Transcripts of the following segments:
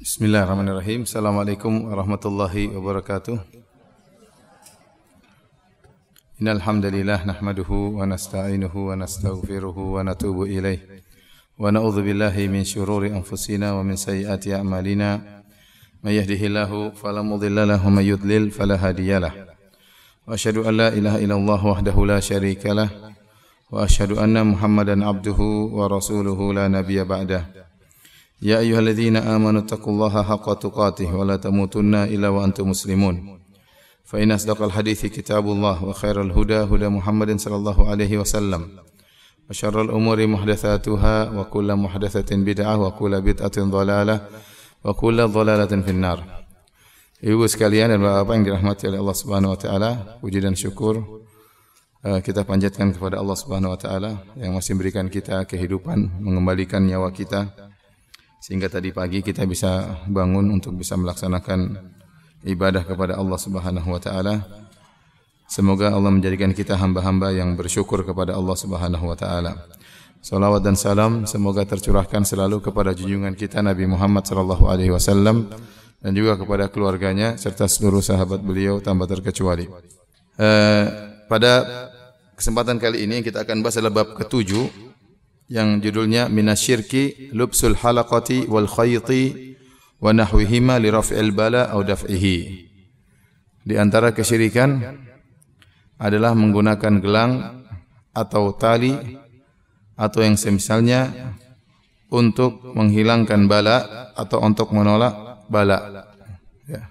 Bismillahirrahmanirrahim. Assalamualaikum warahmatullahi wabarakatuh. Innal hamdalillah nahmaduhu wa nasta'inuhu wa nastaghfiruhu wa natubu ilaih. Wa na'udzu billahi min shururi anfusina wa min sayyiati a'malina. May yahdihillahu fala mudilla lahu wa may yudlil fala hadiyalah. Wa asyhadu an la ilaha illallah wahdahu la syarika lah wa asyhadu anna Muhammadan abduhu wa rasuluhu la nabiyya ba'dahu. يا أيها الذين آمنوا اتقوا الله حق تقاته ولا تموتن إلا وأنتم مسلمون فإن أصدق الحديث كتاب الله وخير الهدى هدى محمد صلى الله عليه وسلم وشر الأمور محدثاتها وكل محدثة بدعة وكل بدعة ضلالة وكل ضلالة في النار Ibu sekalian dan bapak yang dirahmati oleh Allah Subhanahu wa taala, puji dan syukur kita panjatkan kepada Allah Subhanahu wa taala yang masih memberikan kita kehidupan, mengembalikan nyawa kita sehingga tadi pagi kita bisa bangun untuk bisa melaksanakan ibadah kepada Allah Subhanahu wa taala. Semoga Allah menjadikan kita hamba-hamba yang bersyukur kepada Allah Subhanahu wa taala. Salawat dan salam semoga tercurahkan selalu kepada junjungan kita Nabi Muhammad sallallahu alaihi wasallam dan juga kepada keluarganya serta seluruh sahabat beliau tanpa terkecuali. Uh, pada kesempatan kali ini kita akan bahas adalah bab ketujuh yang judulnya minasyirki lubsul halaqati wal khayti wa nahwihima li raf'il bala au daf'ihi. Di antara kesyirikan adalah menggunakan gelang atau tali atau yang semisalnya untuk menghilangkan bala atau untuk menolak bala. Ya.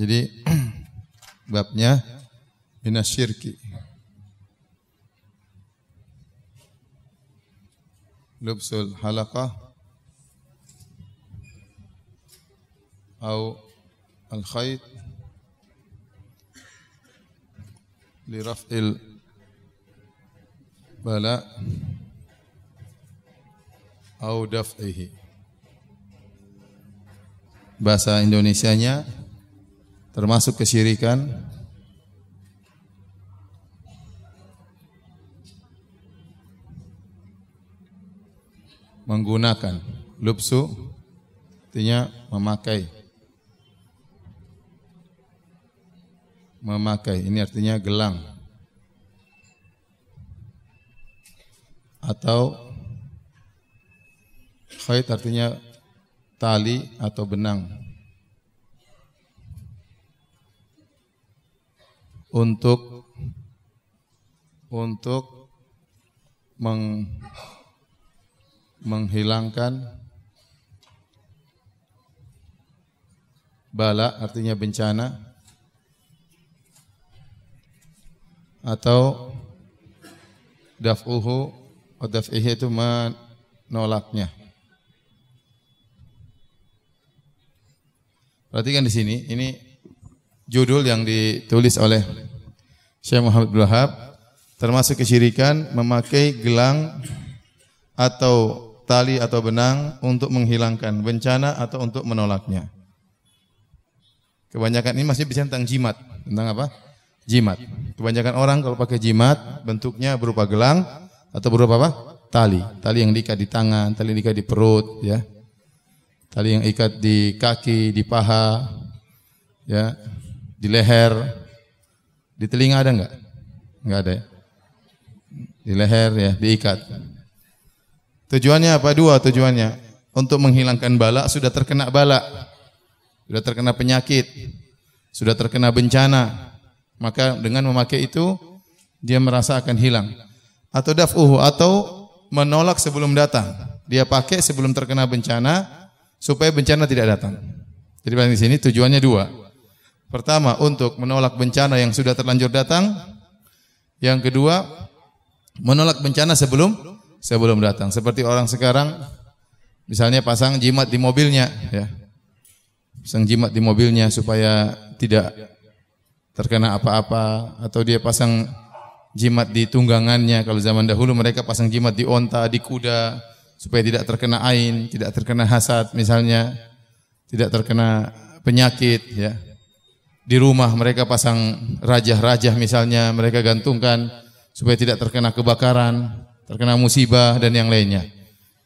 Jadi babnya minasyirki. Lubsul halaqah atau al-khayt liraf'il bala atau daf'ihi. Bahasa Indonesianya termasuk kesyirikan. Menggunakan lubsu artinya memakai. Memakai ini artinya gelang. Atau khayt artinya tali atau benang untuk untuk meng, menghilangkan bala artinya bencana atau daf'uhu atau daf'ihi itu menolaknya. Perhatikan di sini, ini judul yang ditulis oleh Syekh Muhammad bin Wahab termasuk kesyirikan memakai gelang atau tali atau benang untuk menghilangkan bencana atau untuk menolaknya. Kebanyakan ini masih bicara tentang jimat. Tentang apa? Jimat. Kebanyakan orang kalau pakai jimat bentuknya berupa gelang atau berupa apa? Tali. Tali yang diikat di tangan, tali yang diikat di perut, ya. Tali yang ikat di kaki, di paha, ya di leher, di telinga ada enggak? Enggak ada ya. Di leher ya, diikat. Tujuannya apa? Dua tujuannya. Untuk menghilangkan bala, sudah terkena bala. Sudah terkena penyakit. Sudah terkena bencana. Maka dengan memakai itu, dia merasa akan hilang. Atau daf'uhu, atau menolak sebelum datang. Dia pakai sebelum terkena bencana, supaya bencana tidak datang. Jadi di sini tujuannya dua. Pertama, untuk menolak bencana yang sudah terlanjur datang. Yang kedua, menolak bencana sebelum sebelum datang. Seperti orang sekarang misalnya pasang jimat di mobilnya ya. Pasang jimat di mobilnya supaya tidak terkena apa-apa atau dia pasang jimat di tunggangannya. Kalau zaman dahulu mereka pasang jimat di onta, di kuda supaya tidak terkena ain, tidak terkena hasad misalnya, tidak terkena penyakit ya. Di rumah mereka pasang rajah-rajah misalnya mereka gantungkan supaya tidak terkena kebakaran, terkena musibah dan yang lainnya.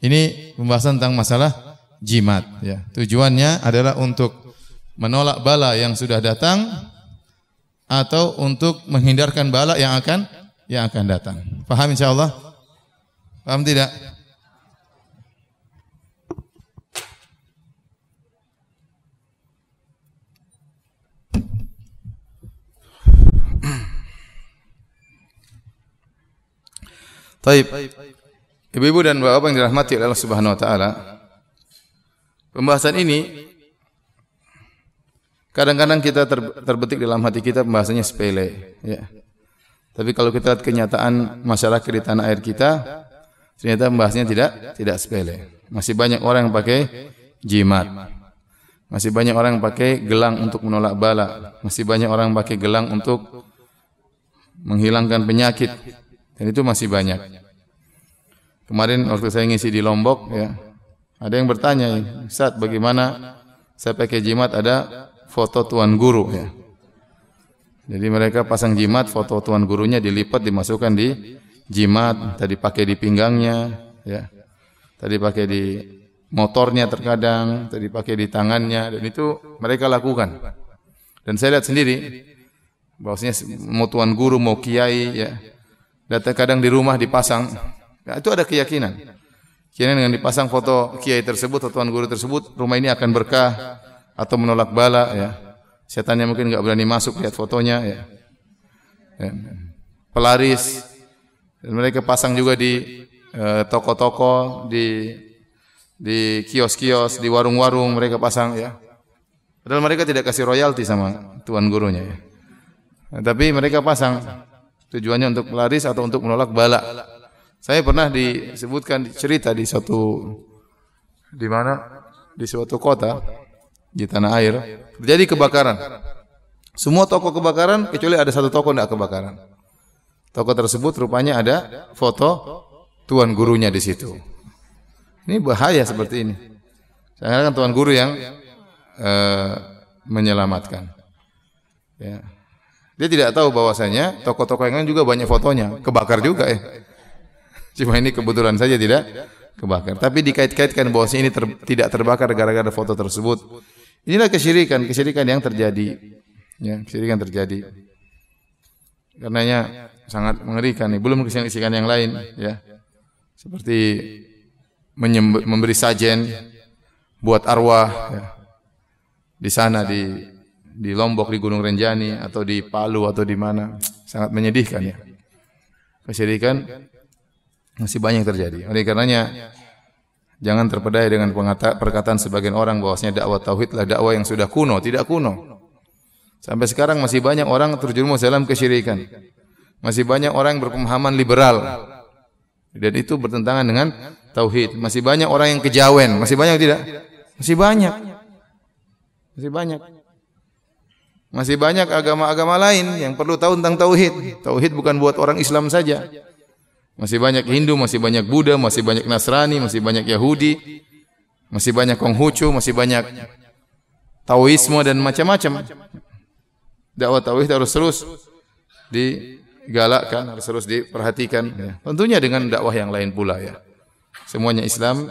Ini pembahasan tentang masalah jimat ya. Tujuannya adalah untuk menolak bala yang sudah datang atau untuk menghindarkan bala yang akan yang akan datang. Paham insyaallah? Paham tidak? Taib. Ibu-ibu dan bapak yang dirahmati oleh Allah Subhanahu wa taala. Pembahasan ini kadang-kadang kita ter, terbetik dalam hati kita pembahasannya sepele, ya. Tapi kalau kita lihat kenyataan masyarakat di tanah air kita, ternyata pembahasannya tidak tidak sepele. Masih banyak orang yang pakai jimat. Masih banyak orang yang pakai gelang untuk menolak bala. Masih banyak orang yang pakai gelang untuk menghilangkan penyakit. Dan itu masih banyak. Kemarin waktu saya ngisi di Lombok ya, ada yang bertanya, "Ustaz, bagaimana saya pakai jimat ada foto tuan guru ya?" Jadi mereka pasang jimat, foto tuan gurunya dilipat dimasukkan di jimat, tadi pakai di pinggangnya, ya. Tadi pakai di motornya terkadang, tadi pakai di tangannya dan itu mereka lakukan. Dan saya lihat sendiri bahwasanya mau tuan guru mau kiai ya datang kadang di rumah dipasang. Ya, itu ada keyakinan. Keyakinan dengan dipasang foto kiai tersebut atau tuan guru tersebut, rumah ini akan berkah atau menolak bala ya. Setannya mungkin enggak berani masuk lihat fotonya ya. ya. Pelaris dan mereka pasang juga di eh, toko-toko, uh, di di kios-kios, di warung-warung mereka pasang ya. Padahal mereka tidak kasih royalti sama tuan gurunya ya. Nah, tapi mereka pasang Tujuannya untuk pelaris atau untuk menolak bala. Saya pernah disebutkan cerita di suatu di mana di suatu kota di tanah air terjadi kebakaran. Semua toko kebakaran kecuali ada satu toko tidak kebakaran. Toko tersebut rupanya ada foto tuan gurunya di situ. Ini bahaya seperti ini. Saya kan tuan guru yang uh, menyelamatkan. Ya. Dia tidak tahu bahwasanya toko-toko yang lain juga banyak fotonya, kebakar juga ya. Cuma ini kebetulan saja tidak kebakar. Tapi dikait-kaitkan bahwasanya ini ter, tidak terbakar gara-gara foto tersebut. Inilah kesyirikan, kesyirikan yang terjadi. Ya, kesyirikan terjadi. Karenanya sangat mengerikan nih. Belum kesyirikan yang lain ya. Seperti memberi sajen buat arwah ya. di sana di di Lombok di Gunung Renjani atau di Palu atau di mana sangat menyedihkan ya. Kesyirikan masih banyak terjadi. Oleh karenanya jangan terpedaya dengan perkataan sebagian orang bahwasanya dakwah tauhid adalah dakwah yang sudah kuno, tidak kuno. Sampai sekarang masih banyak orang terjerumus dalam kesyirikan. Masih banyak orang yang berpemahaman liberal. Dan itu bertentangan dengan tauhid. Masih banyak orang yang kejawen, masih banyak tidak? Masih banyak. Masih banyak. Masih banyak agama-agama lain yang perlu tahu tentang tauhid. Tauhid bukan buat orang Islam saja. Masih banyak Hindu, masih banyak Buddha, masih banyak Nasrani, masih banyak Yahudi, masih banyak Konghucu, masih banyak Taoisme dan macam-macam. Dakwah tauhid harus terus digalakkan, harus terus diperhatikan. Ya. Tentunya dengan dakwah yang lain pula ya. Semuanya Islam,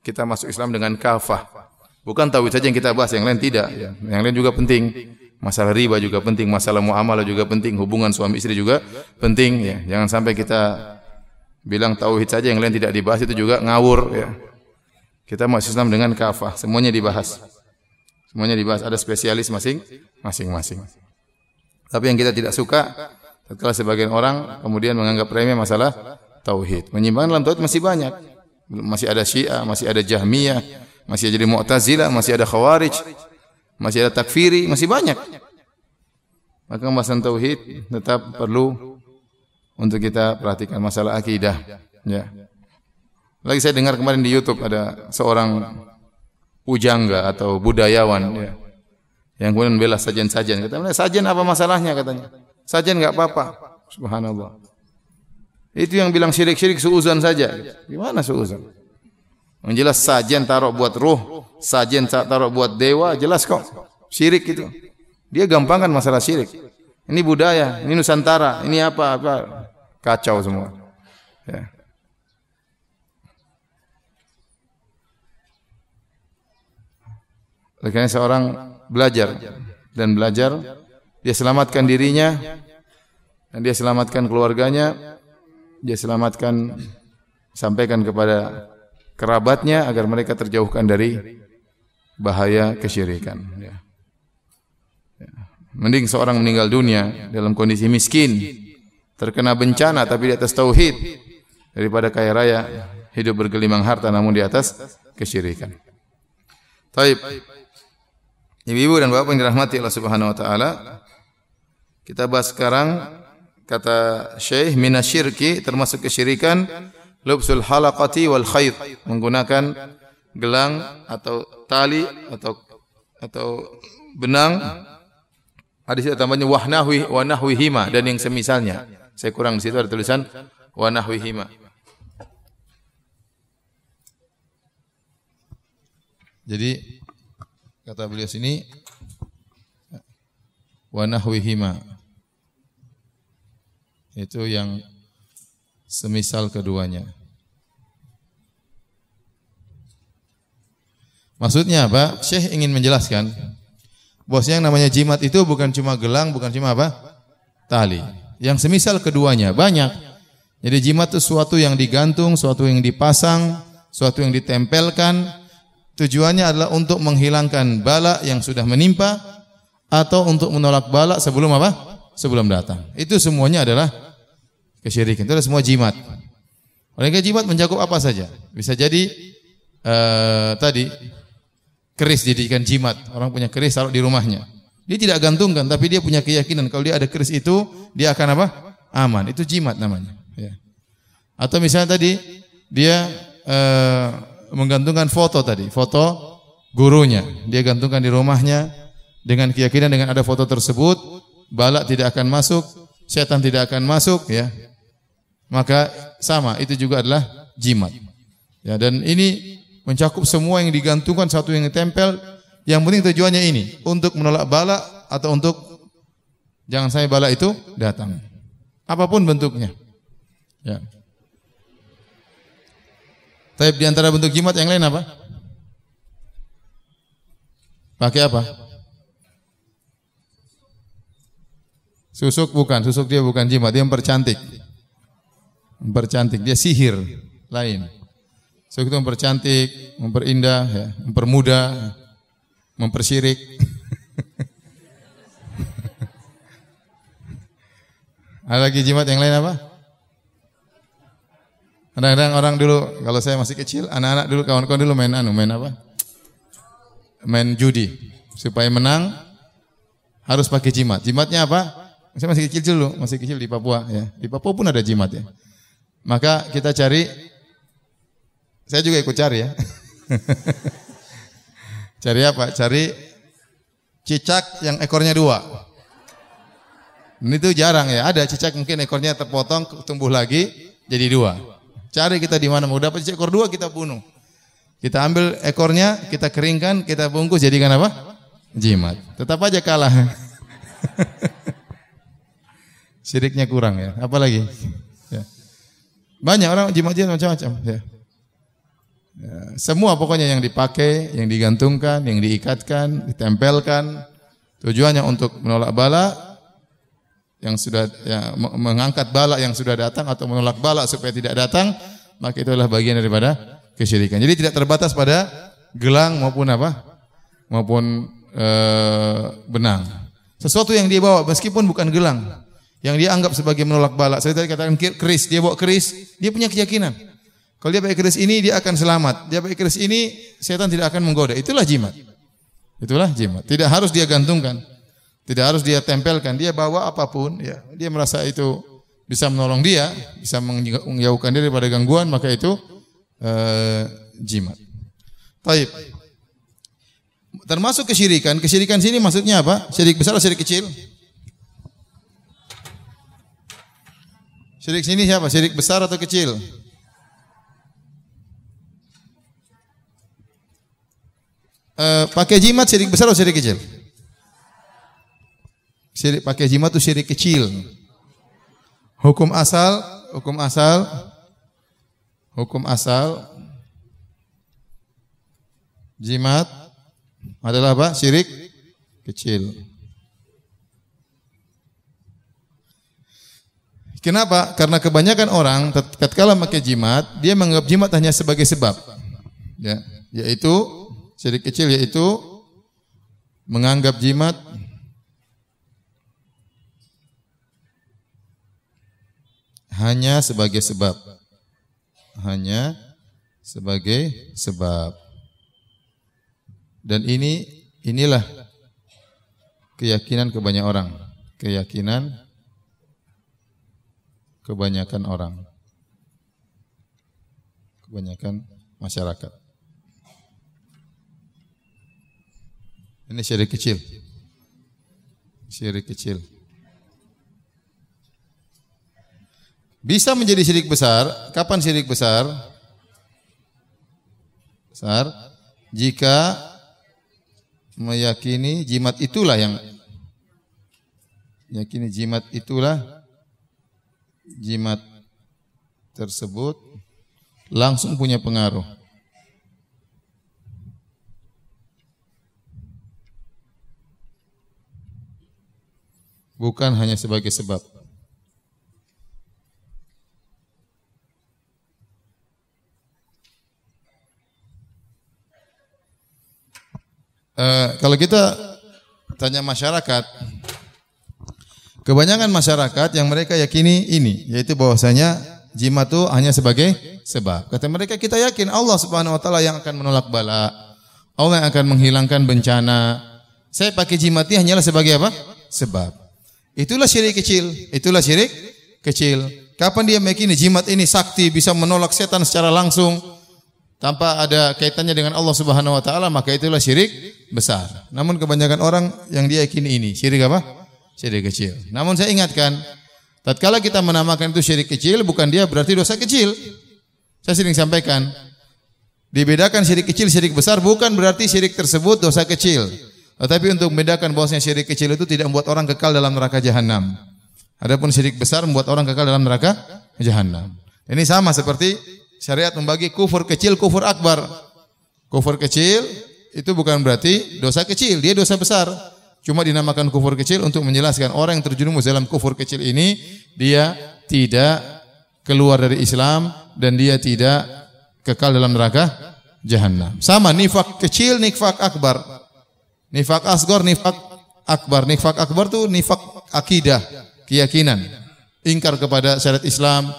kita masuk Islam dengan kafah. Bukan tauhid saja yang kita bahas, yang lain tidak. Ya. Yang lain juga penting. Masalah riba juga penting, masalah muamalah juga penting, hubungan suami istri juga penting ya. Jangan sampai kita bilang tauhid saja yang lain tidak dibahas itu juga ngawur ya. Kita masuk Islam dengan kafah, semuanya dibahas. Semuanya dibahas, ada spesialis masing masing-masing. Tapi yang kita tidak suka tatkala sebagian orang kemudian menganggap remeh masalah tauhid. Menyimpang dalam tauhid masih banyak. Masih ada Syiah, masih ada Jahmiyah, masih ada Mu'tazilah, masih ada Khawarij masih ada takfiri, masih banyak. Maka pembahasan tauhid tetap perlu untuk kita perhatikan masalah akidah, ya. Lagi saya dengar kemarin di YouTube ada seorang pujangga atau budayawan ya, yang kemudian bela sajian-sajian. Katanya, sajian apa masalahnya katanya? Sajian enggak apa-apa. Subhanallah. Itu yang bilang syirik-syirik suuzan saja. Gimana suuzan? Yang jelas sajian taruh buat ruh, sajian taruh buat dewa, jelas kok. Syirik itu. Dia gampangkan masalah syirik. Ini budaya, ini Nusantara, ini apa apa kacau semua. Ya. Oleh seorang belajar dan belajar, dia selamatkan dirinya dan dia selamatkan keluarganya, dia selamatkan sampaikan kepada kerabatnya agar mereka terjauhkan dari bahaya kesyirikan. Ya. ya. Mending seorang meninggal dunia dalam kondisi miskin, terkena bencana tapi di atas tauhid daripada kaya raya hidup bergelimang harta namun di atas kesyirikan. Taib. Ibu-ibu dan bapak yang dirahmati Allah Subhanahu wa taala, kita bahas sekarang kata Syekh minasyirki termasuk kesyirikan lubsul halaqati wal khayt menggunakan gelang atau tali atau atau benang. Hadis tambahnya wahnahwi wa nahwihima. Dan yang semisalnya. Saya kurang di situ ada tulisan wa nahwihima. Jadi Kata beliau sini wa nahwihima. Itu yang semisal keduanya. Maksudnya apa? Syekh ingin menjelaskan bosnya yang namanya jimat itu bukan cuma gelang, bukan cuma apa? Tali. Yang semisal keduanya banyak. Jadi jimat itu suatu yang digantung, suatu yang dipasang, suatu yang ditempelkan, Tujuannya adalah untuk menghilangkan bala yang sudah menimpa atau untuk menolak bala sebelum apa? Sebelum datang. Itu semuanya adalah kesyirikan. Itu adalah semua jimat. Oleh jimat mencakup apa saja. Bisa jadi uh, tadi keris dijadikan jimat. Orang punya keris taruh di rumahnya. Dia tidak gantungkan, tapi dia punya keyakinan kalau dia ada keris itu dia akan apa? Aman. Itu jimat namanya. Ya. Atau misalnya tadi dia uh, menggantungkan foto tadi, foto gurunya. Dia gantungkan di rumahnya dengan keyakinan dengan ada foto tersebut, balak tidak akan masuk, setan tidak akan masuk ya. Maka sama, itu juga adalah jimat. Ya, dan ini mencakup semua yang digantungkan satu yang ditempel. Yang penting tujuannya ini untuk menolak bala atau untuk jangan saya bala itu datang. Apa pun bentuknya. Ya. Tapi di antara bentuk jimat yang lain apa? Pakai apa? Susuk bukan, susuk dia bukan jimat, dia mempercantik. Mempercantik, dia sihir lain. Susuk itu mempercantik, memperindah, ya, mempermudah, mempersyirik. Ada lagi jimat yang lain apa? Kadang-kadang orang dulu kalau saya masih kecil, anak-anak dulu kawan-kawan dulu main anu, main apa? Main judi. Supaya menang harus pakai jimat. Jimatnya apa? Saya masih kecil dulu, masih kecil di Papua ya. Di Papua pun ada jimat ya. Maka kita cari saya juga ikut cari ya. cari apa? Cari cicak yang ekornya dua. Ini tuh jarang ya. Ada cicak mungkin ekornya terpotong, tumbuh lagi jadi dua. Cari kita di mana mau dapat ekor dua kita bunuh. Kita ambil ekornya, kita keringkan, kita bungkus jadikan apa? Jimat. Tetap aja kalah. Siriknya kurang ya. Apalagi? Ya. Banyak orang jimat-jimat macam-macam. Ya. Ya, semua pokoknya yang dipakai, yang digantungkan, yang diikatkan, ditempelkan, tujuannya untuk menolak bala, yang sudah ya, mengangkat bala yang sudah datang atau menolak bala supaya tidak datang, maka itu adalah bagian daripada kesyirikan. Jadi tidak terbatas pada gelang maupun apa? maupun e, benang. Sesuatu yang dia bawa meskipun bukan gelang, yang dia anggap sebagai menolak bala. Saya tadi katakan keris, dia bawa keris, dia punya keyakinan. Kalau dia pakai keris ini dia akan selamat. Dia pakai keris ini setan tidak akan menggoda. Itulah jimat. Itulah jimat. Tidak harus dia gantungkan. Tidak harus dia tempelkan, dia bawa apa pun, ya. Dia merasa itu bisa menolong dia, bisa menjauhkan diri daripada gangguan, maka itu uh, jimat. Taib. Termasuk kesyirikan. Kesyirikan sini maksudnya apa? Syirik besar atau syirik kecil? Syirik sini siapa? Syirik besar atau kecil? Uh, pakai jimat syirik besar atau syirik kecil? Syirik pakai jimat itu syirik kecil. Hukum asal, hukum asal, hukum asal, jimat adalah apa? Syirik kecil. Kenapa? Karena kebanyakan orang tatkala pakai jimat, dia menganggap jimat hanya sebagai sebab. Ya, yaitu syirik kecil yaitu menganggap jimat hanya sebagai sebab. Hanya sebagai sebab. Dan ini inilah keyakinan kebanyakan orang. Keyakinan kebanyakan orang. Kebanyakan masyarakat. Ini syirik kecil. Syirik kecil. Bisa menjadi syirik besar. Kapan syirik besar? Besar jika meyakini jimat itulah yang meyakini jimat itulah jimat tersebut langsung punya pengaruh. Bukan hanya sebagai sebab. Uh, kalau kita tanya masyarakat, kebanyakan masyarakat yang mereka yakini ini, yaitu bahwasanya jimat itu hanya sebagai sebab. Kata mereka kita yakin Allah Subhanahu wa taala yang akan menolak bala, Allah yang akan menghilangkan bencana. Saya pakai jimat ini hanyalah sebagai apa? Sebab. Itulah syirik kecil, itulah syirik kecil. Kapan dia meyakini jimat ini sakti bisa menolak setan secara langsung? tanpa ada kaitannya dengan Allah Subhanahu wa taala maka itulah syirik besar. Namun kebanyakan orang yang dia yakini ini syirik apa? Syirik kecil. Namun saya ingatkan, tatkala kita menamakan itu syirik kecil bukan dia berarti dosa kecil. Saya sering sampaikan, dibedakan syirik kecil syirik besar bukan berarti syirik tersebut dosa kecil. Tetapi untuk membedakan bahwasanya syirik kecil itu tidak membuat orang kekal dalam neraka jahanam. Adapun syirik besar membuat orang kekal dalam neraka jahanam. Ini sama seperti Syariat membagi kufur kecil, kufur akbar. Kufur kecil itu bukan berarti dosa kecil, dia dosa besar. Cuma dinamakan kufur kecil untuk menjelaskan orang yang terjerumus dalam kufur kecil ini dia tidak keluar dari Islam dan dia tidak kekal dalam neraka jahanam. Sama nifak kecil, nifak akbar. Nifak asgor, nifak akbar. Nifak akbar itu nifak akidah, keyakinan. Ingkar kepada syariat Islam,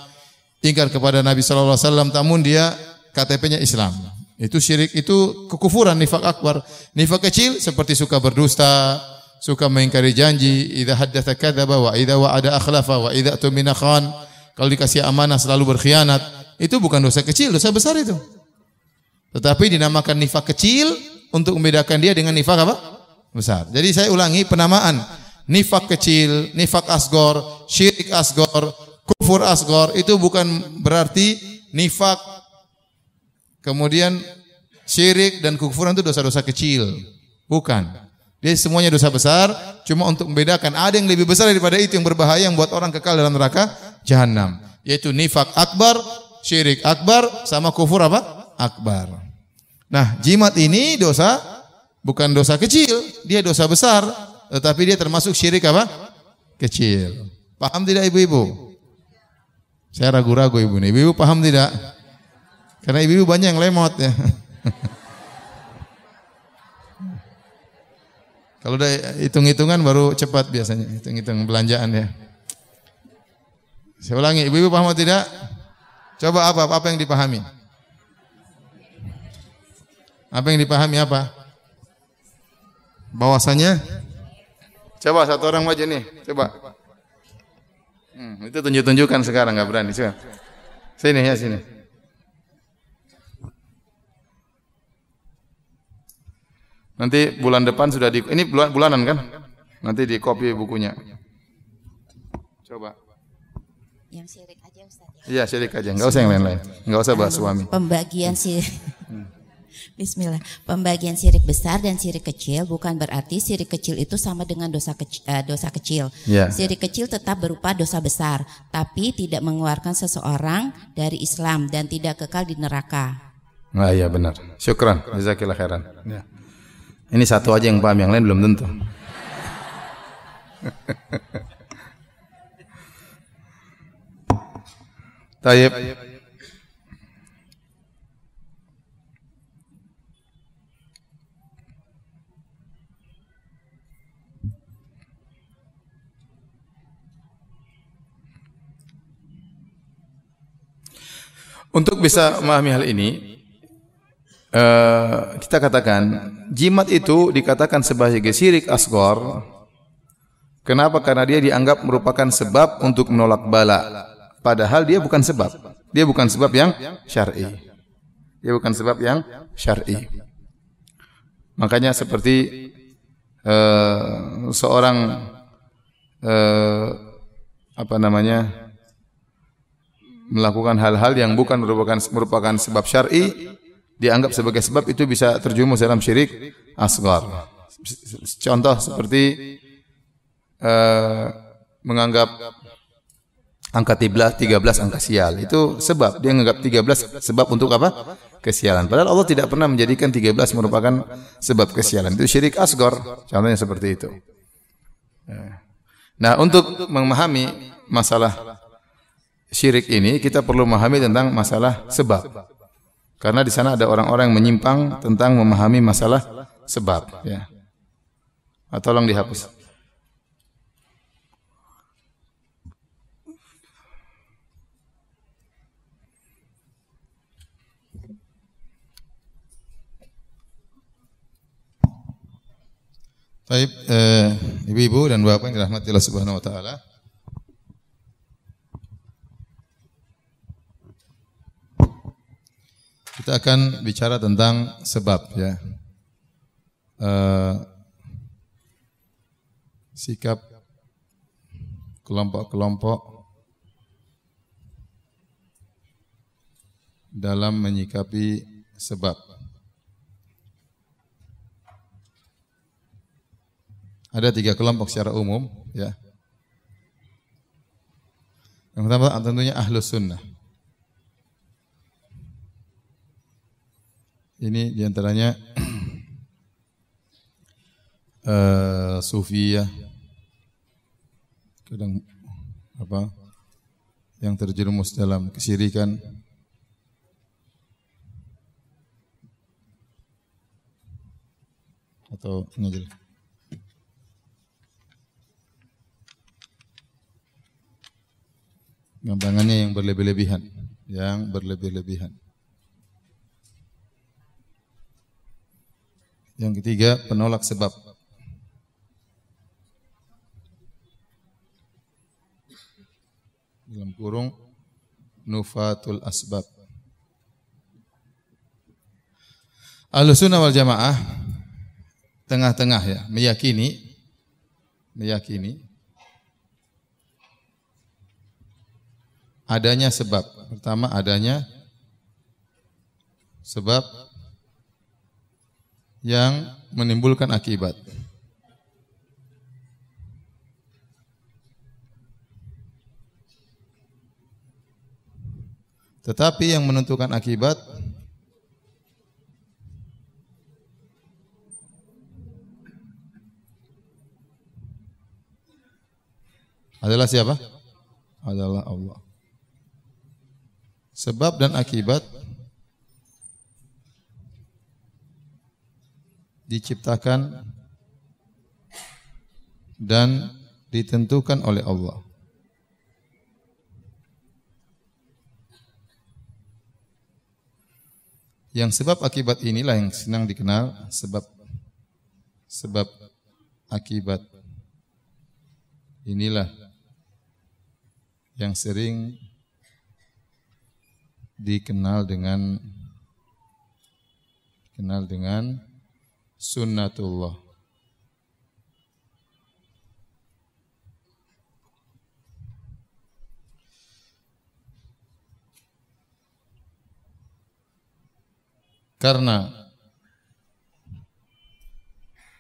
ingkar kepada Nabi sallallahu alaihi wasallam dia KTP-nya Islam. Itu syirik, itu kekufuran nifak akbar. Nifak kecil seperti suka berdusta, suka mengingkari janji, idza haddatsa kadzaba wa idza wa'ada akhlafa wa idza tumina khan. Kalau dikasih amanah selalu berkhianat. Itu bukan dosa kecil, dosa besar itu. Tetapi dinamakan nifak kecil untuk membedakan dia dengan nifak apa? Besar. Jadi saya ulangi penamaan nifak kecil, nifak asgor, syirik asgor, kufur asgor itu bukan berarti nifak kemudian syirik dan kufuran itu dosa-dosa kecil. Bukan. Dia semuanya dosa besar, cuma untuk membedakan ada yang lebih besar daripada itu yang berbahaya yang buat orang kekal dalam neraka jahanam, yaitu nifak akbar, syirik akbar sama kufur apa? Akbar. Nah, jimat ini dosa bukan dosa kecil, dia dosa besar, tetapi dia termasuk syirik apa? Kecil. Paham tidak ibu-ibu? Saya ragu-ragu ibu nih. Ibu paham tidak? Karena ibu-ibu banyak yang lemot ya. Kalau udah hitung-hitungan baru cepat biasanya hitung-hitung belanjaan ya. Saya ulangi, ibu-ibu paham atau tidak? Coba apa? Apa yang dipahami? Apa yang dipahami apa? Bahwasanya Coba satu orang maju nih, coba. Hmm, itu tunjuk-tunjukkan sekarang nggak berani. Coba. Sini ya sini. Nanti bulan depan sudah di ini bulan bulanan kan? Nanti di copy bukunya. Coba. Yang syirik aja Ustaz. Ya? Iya, syirik aja. Enggak usah yang lain-lain. Enggak usah bahas suami. Pembagian sih. Hmm. Bismillah. Pembagian sirik besar dan sirik kecil bukan berarti sirik kecil itu sama dengan dosa kecil. Uh, dosa kecil. Ya. Sirik kecil tetap berupa dosa besar, tapi tidak mengeluarkan seseorang dari Islam dan tidak kekal di neraka. Nah, iya benar. Syukran. Jazakillah khairan. Ya. Ini satu aja yang paham, yang lain belum tentu. Tayyib. Untuk bisa memahami hal ini, uh, kita katakan jimat itu dikatakan sebagai syirik asgor. Kenapa? Karena dia dianggap merupakan sebab untuk menolak bala. Padahal dia bukan sebab. Dia bukan sebab yang syar'i. Dia bukan sebab yang syar'i. Makanya seperti uh, seorang uh, apa namanya melakukan hal-hal yang bukan merupakan merupakan sebab syar'i dianggap sebagai sebab itu bisa terjumus dalam syirik asgar. Contoh seperti uh, menganggap angka 13 angka sial. Itu sebab dia menganggap 13 sebab untuk apa? Kesialan. Padahal Allah tidak pernah menjadikan 13 merupakan sebab kesialan. Itu syirik asgar. Contohnya seperti itu. Nah, untuk memahami masalah syirik ini kita perlu memahami tentang masalah sebab. Karena di sana ada orang-orang yang menyimpang tentang memahami masalah sebab ya. Ah, tolong dihapus. Baik, eh, ibu-ibu dan bapak yang dirahmati Allah Subhanahu wa taala. Kita akan bicara tentang sebab ya. Uh, sikap kelompok-kelompok dalam menyikapi sebab. Ada tiga kelompok secara umum ya. Yang pertama tentunya ahlus sunnah. Ini di antaranya uh, sufiyah, kadang apa yang terjerumus dalam kesirikan atau ngajil. Gampangannya yang berlebih-lebihan, yang berlebih-lebihan. Yang ketiga, penolak sebab. Dalam kurung nufatul asbab. Ahlussunnah wal Jamaah tengah-tengah ya, meyakini meyakini adanya sebab. Pertama adanya sebab yang menimbulkan akibat. Tetapi yang menentukan akibat adalah siapa? Adalah Allah. Sebab dan akibat diciptakan dan ditentukan oleh Allah. Yang sebab akibat inilah yang senang dikenal sebab sebab akibat inilah yang sering dikenal dengan kenal dengan sunnatullah. Karena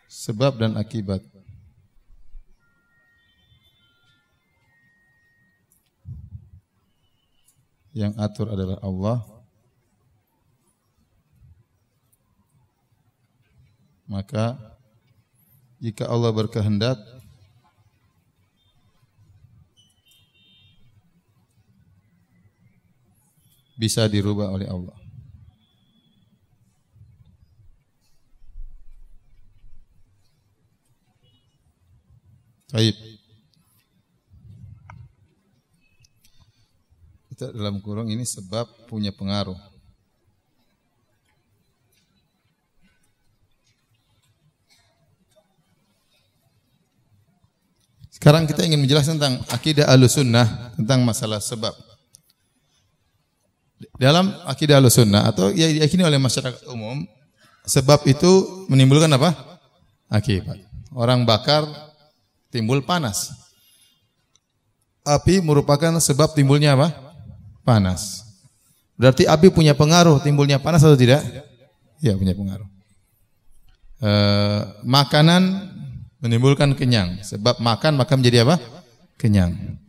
sebab dan akibat yang atur adalah Allah. Maka jika Allah berkehendak bisa dirubah oleh Allah. Baik. Kita dalam kurung ini sebab punya pengaruh. Sekarang kita ingin menjelaskan tentang akidah sunnah tentang masalah sebab. Dalam akidah sunnah atau yang diyakini oleh masyarakat umum, sebab itu menimbulkan apa? Akibat. Orang bakar timbul panas. Api merupakan sebab timbulnya apa? Panas. Berarti api punya pengaruh timbulnya panas atau tidak? Ya punya pengaruh. E, makanan menimbulkan kenyang. Sebab makan maka menjadi apa? Kenyang.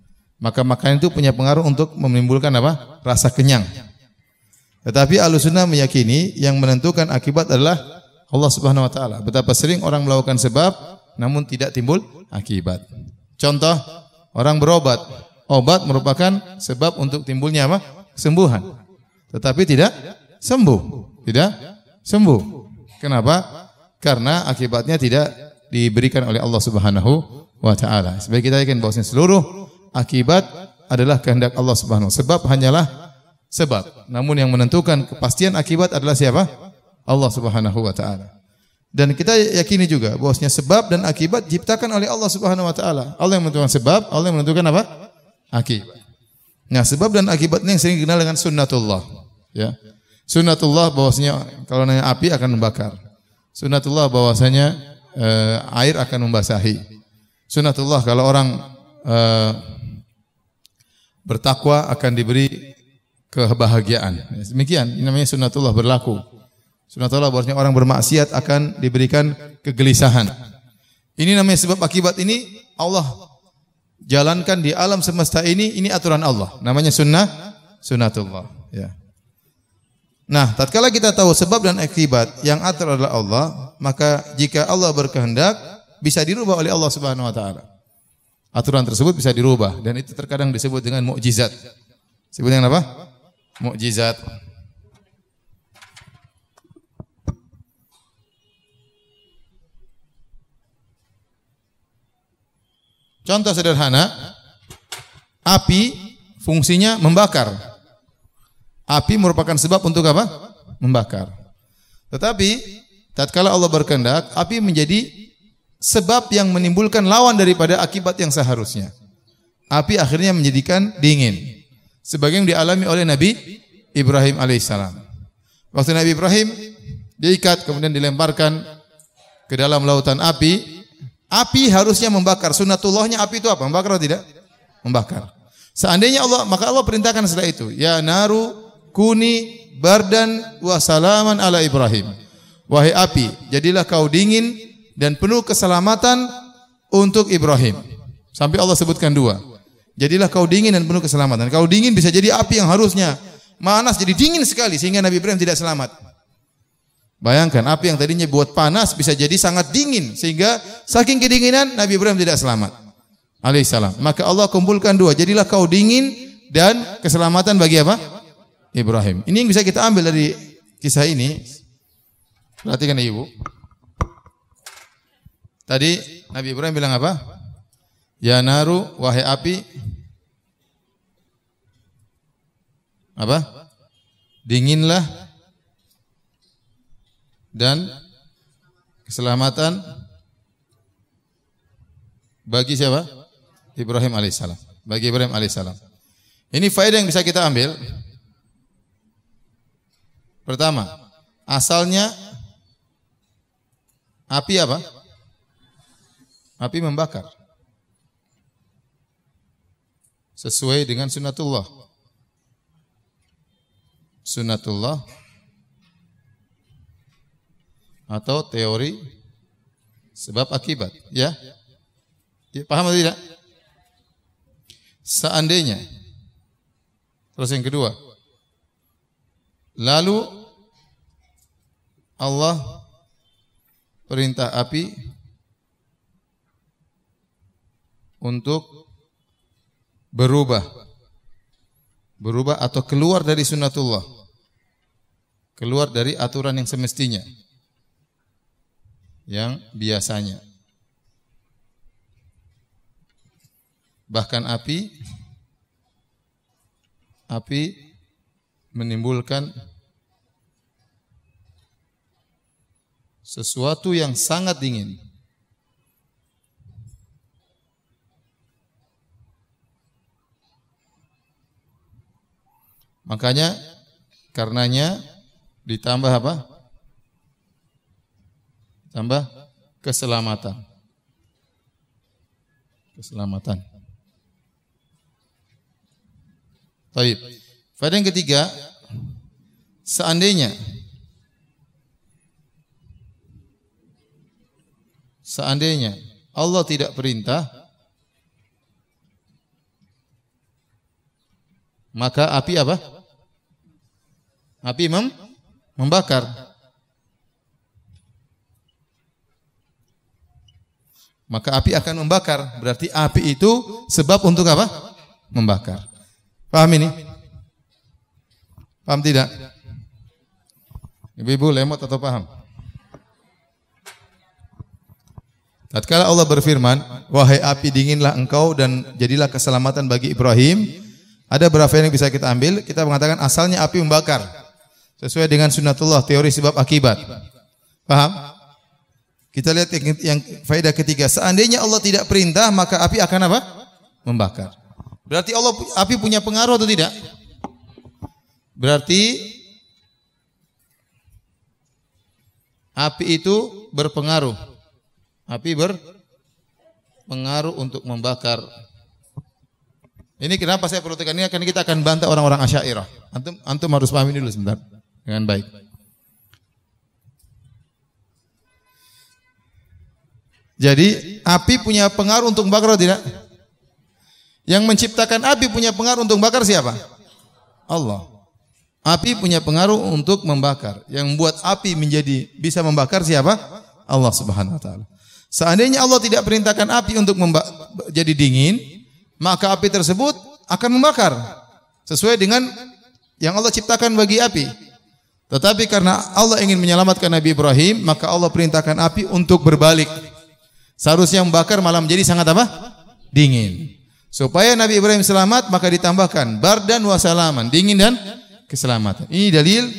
Maka makanan itu punya pengaruh untuk menimbulkan apa? Rasa kenyang. Tetapi Ahlussunnah meyakini yang menentukan akibat adalah Allah Subhanahu wa taala. Betapa sering orang melakukan sebab namun tidak timbul akibat. Contoh, orang berobat. Obat merupakan sebab untuk timbulnya apa? Kesembuhan. Tetapi tidak sembuh. Tidak sembuh. Kenapa? Karena akibatnya tidak diberikan oleh Allah Subhanahu wa taala. Sebagai kita yakin bahwa seluruh akibat adalah kehendak Allah Subhanahu sebab hanyalah sebab. Namun yang menentukan kepastian akibat adalah siapa? Allah Subhanahu wa taala. Dan kita yakini juga bahwasanya sebab dan akibat diciptakan oleh Allah Subhanahu wa taala. Allah yang menentukan sebab, Allah yang menentukan apa? Akibat. Nah, sebab dan akibat ini yang sering dikenal dengan sunnatullah, ya. Sunnatullah bahwasanya kalau nanya api akan membakar. Sunnatullah bahwasanya eh, air akan membasahi. Sunnatullah kalau orang eh, bertakwa akan diberi kebahagiaan. Demikian, ini namanya sunnatullah berlaku. Sunatullah bahwasanya orang bermaksiat akan diberikan kegelisahan. Ini namanya sebab akibat ini Allah jalankan di alam semesta ini ini aturan Allah. Namanya sunnah sunatullah, ya. Nah, tatkala kita tahu sebab dan akibat yang atur adalah Allah, maka jika Allah berkehendak bisa dirubah oleh Allah Subhanahu wa taala. Aturan tersebut bisa dirubah dan itu terkadang disebut dengan mukjizat. Sebut dengan apa? Mukjizat. Contoh sederhana, api fungsinya membakar. Api merupakan sebab untuk apa? Membakar. Tetapi tatkala Allah berkehendak, api menjadi sebab yang menimbulkan lawan daripada akibat yang seharusnya. Api akhirnya menjadikan dingin. Sebagai yang dialami oleh Nabi Ibrahim alaihissalam. Waktu Nabi Ibrahim diikat kemudian dilemparkan ke dalam lautan api, Api harusnya membakar. Sunatullahnya api itu apa? Membakar atau tidak? Membakar. Seandainya Allah, maka Allah perintahkan setelah itu. Ya naru kuni bardan wa salaman ala Ibrahim. Wahai api, jadilah kau dingin dan penuh keselamatan untuk Ibrahim. Sampai Allah sebutkan dua. Jadilah kau dingin dan penuh keselamatan. Kau dingin bisa jadi api yang harusnya manas jadi dingin sekali sehingga Nabi Ibrahim tidak selamat. Bayangkan api yang tadinya buat panas bisa jadi sangat dingin sehingga saking kedinginan Nabi Ibrahim tidak selamat. Alaihissalam. Maka Allah kumpulkan dua. Jadilah kau dingin dan keselamatan bagi apa? Ibrahim. Ini yang bisa kita ambil dari kisah ini. Perhatikan ibu. Tadi Nabi Ibrahim bilang apa? Ya naru wahai api. Apa? Dinginlah dan keselamatan bagi siapa? Ibrahim alaihissalam. Bagi Ibrahim alaihissalam. Ini faedah yang bisa kita ambil. Pertama, asalnya api apa? Api membakar. Sesuai dengan sunatullah. Sunatullah atau teori Sebab akibat, ya. ya paham atau tidak? Seandainya Terus yang kedua Lalu Allah perintah api untuk berubah. Berubah atau keluar dari sunnatullah. Keluar dari aturan yang semestinya. Yang biasanya. Bahkan api api menimbulkan sesuatu yang sangat dingin. Makanya karenanya ditambah apa? Tambah keselamatan. Keselamatan. Baik. Pada yang ketiga, seandainya seandainya Allah tidak perintah maka api apa? Api mem membakar. Maka api akan membakar. Berarti api itu sebab untuk apa? Membakar. Paham ini? Paham tidak? Ibu-ibu lemot atau paham? Tatkala Allah berfirman, "Wahai api dinginlah engkau dan jadilah keselamatan bagi Ibrahim." Ada berapa yang bisa kita ambil? Kita mengatakan asalnya api membakar. Sesuai dengan sunnatullah, teori sebab akibat. Paham? Kita lihat yang, yang faedah ketiga. Seandainya Allah tidak perintah, maka api akan apa? Membakar. Berarti Allah api punya pengaruh atau tidak? Berarti api itu berpengaruh Api berpengaruh untuk membakar. Ini kenapa saya perlu tekan ini? Karena kita akan bantah orang-orang Asy'ariyah. Antum antum harus pahami dulu sebentar dengan baik. Jadi api punya pengaruh untuk atau tidak? Yang menciptakan api punya pengaruh untuk membakar siapa? Allah. Api punya pengaruh untuk membakar. Yang membuat api menjadi bisa membakar siapa? Allah Subhanahu wa taala. Seandainya Allah tidak perintahkan api untuk jadi dingin, maka api tersebut akan membakar sesuai dengan yang Allah ciptakan bagi api. Tetapi karena Allah ingin menyelamatkan Nabi Ibrahim, maka Allah perintahkan api untuk berbalik. Seharusnya membakar malam jadi sangat apa? Dingin. Supaya Nabi Ibrahim selamat, maka ditambahkan bardan wa salaman, dingin dan keselamatan. Ini dalil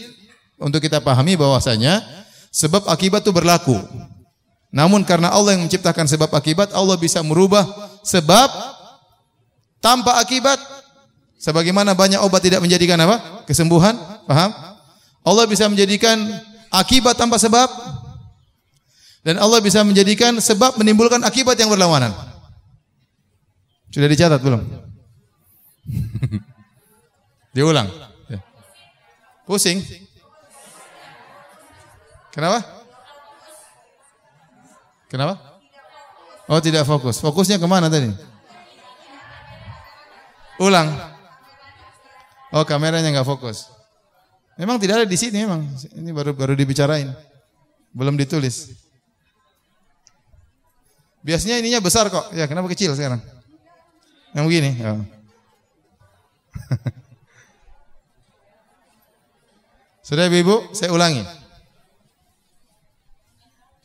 untuk kita pahami bahwasanya sebab akibat itu berlaku. Namun karena Allah yang menciptakan sebab akibat, Allah bisa merubah sebab tanpa akibat. Sebagaimana banyak obat tidak menjadikan apa? Kesembuhan. Paham? Allah bisa menjadikan akibat tanpa sebab. Dan Allah bisa menjadikan sebab menimbulkan akibat yang berlawanan. Sudah dicatat belum? Diulang. Ya. Pusing. Kenapa? Kenapa? Oh tidak fokus. Fokusnya ke mana tadi? Ulang. Oh kameranya nggak fokus. Memang tidak ada di sini memang. Ini baru baru dibicarain. Belum ditulis. Biasanya ininya besar kok. Ya kenapa kecil sekarang? Yang begini. Oh. Sudah ibu, saya ulangi.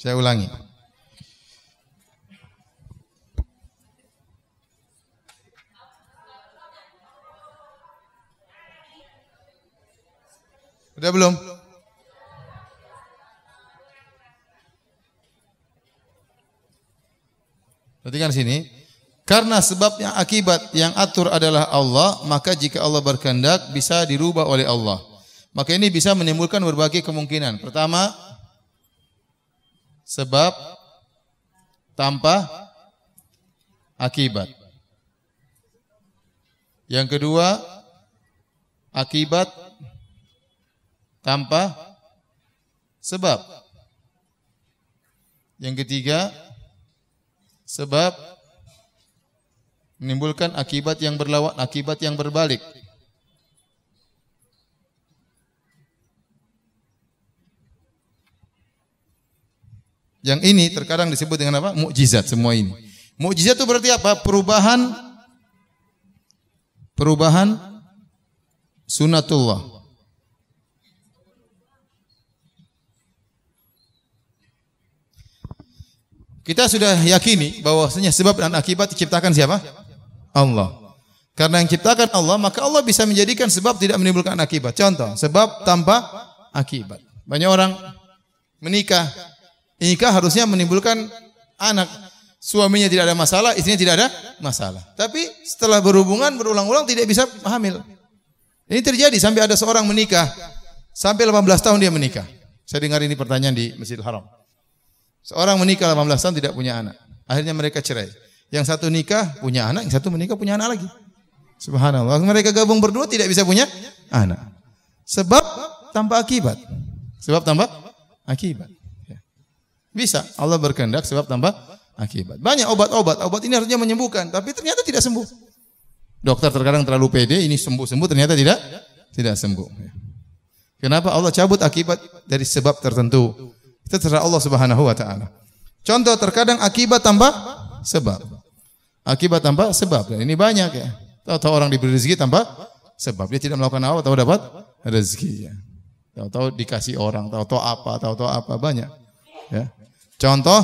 Saya ulangi. Udah belum? Perhatikan sini. Karena sebab yang akibat yang atur adalah Allah, maka jika Allah berkehendak bisa dirubah oleh Allah. Maka ini bisa menimbulkan berbagai kemungkinan. Pertama, sebab tanpa akibat. Yang kedua, akibat tanpa sebab. Yang ketiga, sebab menimbulkan akibat yang berlawan, akibat yang berbalik. Yang ini terkadang disebut dengan apa? Mukjizat semua ini. Mukjizat itu berarti apa? Perubahan perubahan sunatullah. Kita sudah yakini bahwasanya sebab dan akibat diciptakan siapa? Allah. Karena yang ciptakan Allah, maka Allah bisa menjadikan sebab tidak menimbulkan akibat. Contoh, sebab tanpa akibat. Banyak orang menikah, nikah harusnya menimbulkan anak. Suaminya tidak ada masalah, istrinya tidak ada masalah. Tapi setelah berhubungan berulang-ulang tidak bisa hamil. Ini terjadi sampai ada seorang menikah, sampai 18 tahun dia menikah. Saya dengar ini pertanyaan di Masjidil Haram. Seorang menikah 18 tahun tidak punya anak. Akhirnya mereka cerai. Yang satu nikah punya anak, yang satu menikah punya anak lagi. Subhanallah. Mereka gabung berdua tidak bisa punya anak. Sebab tanpa akibat. Sebab tanpa akibat. Ya. Bisa. Allah berkehendak sebab tanpa akibat. Banyak obat-obat. Obat ini harusnya menyembuhkan, tapi ternyata tidak sembuh. Dokter terkadang terlalu pede, ini sembuh-sembuh ternyata tidak tidak sembuh. Ya. Kenapa Allah cabut akibat dari sebab tertentu? Itu terserah Allah Subhanahu wa taala. Contoh terkadang akibat tambah sebab. Akibat tambah sebab. Dan ini banyak ya. Tahu-tahu orang diberi rezeki tambah sebab. Dia tidak melakukan apa tahu dapat rezeki ya. Tahu-tahu dikasih orang, tahu-tahu apa, tahu-tahu apa banyak. Ya. Contoh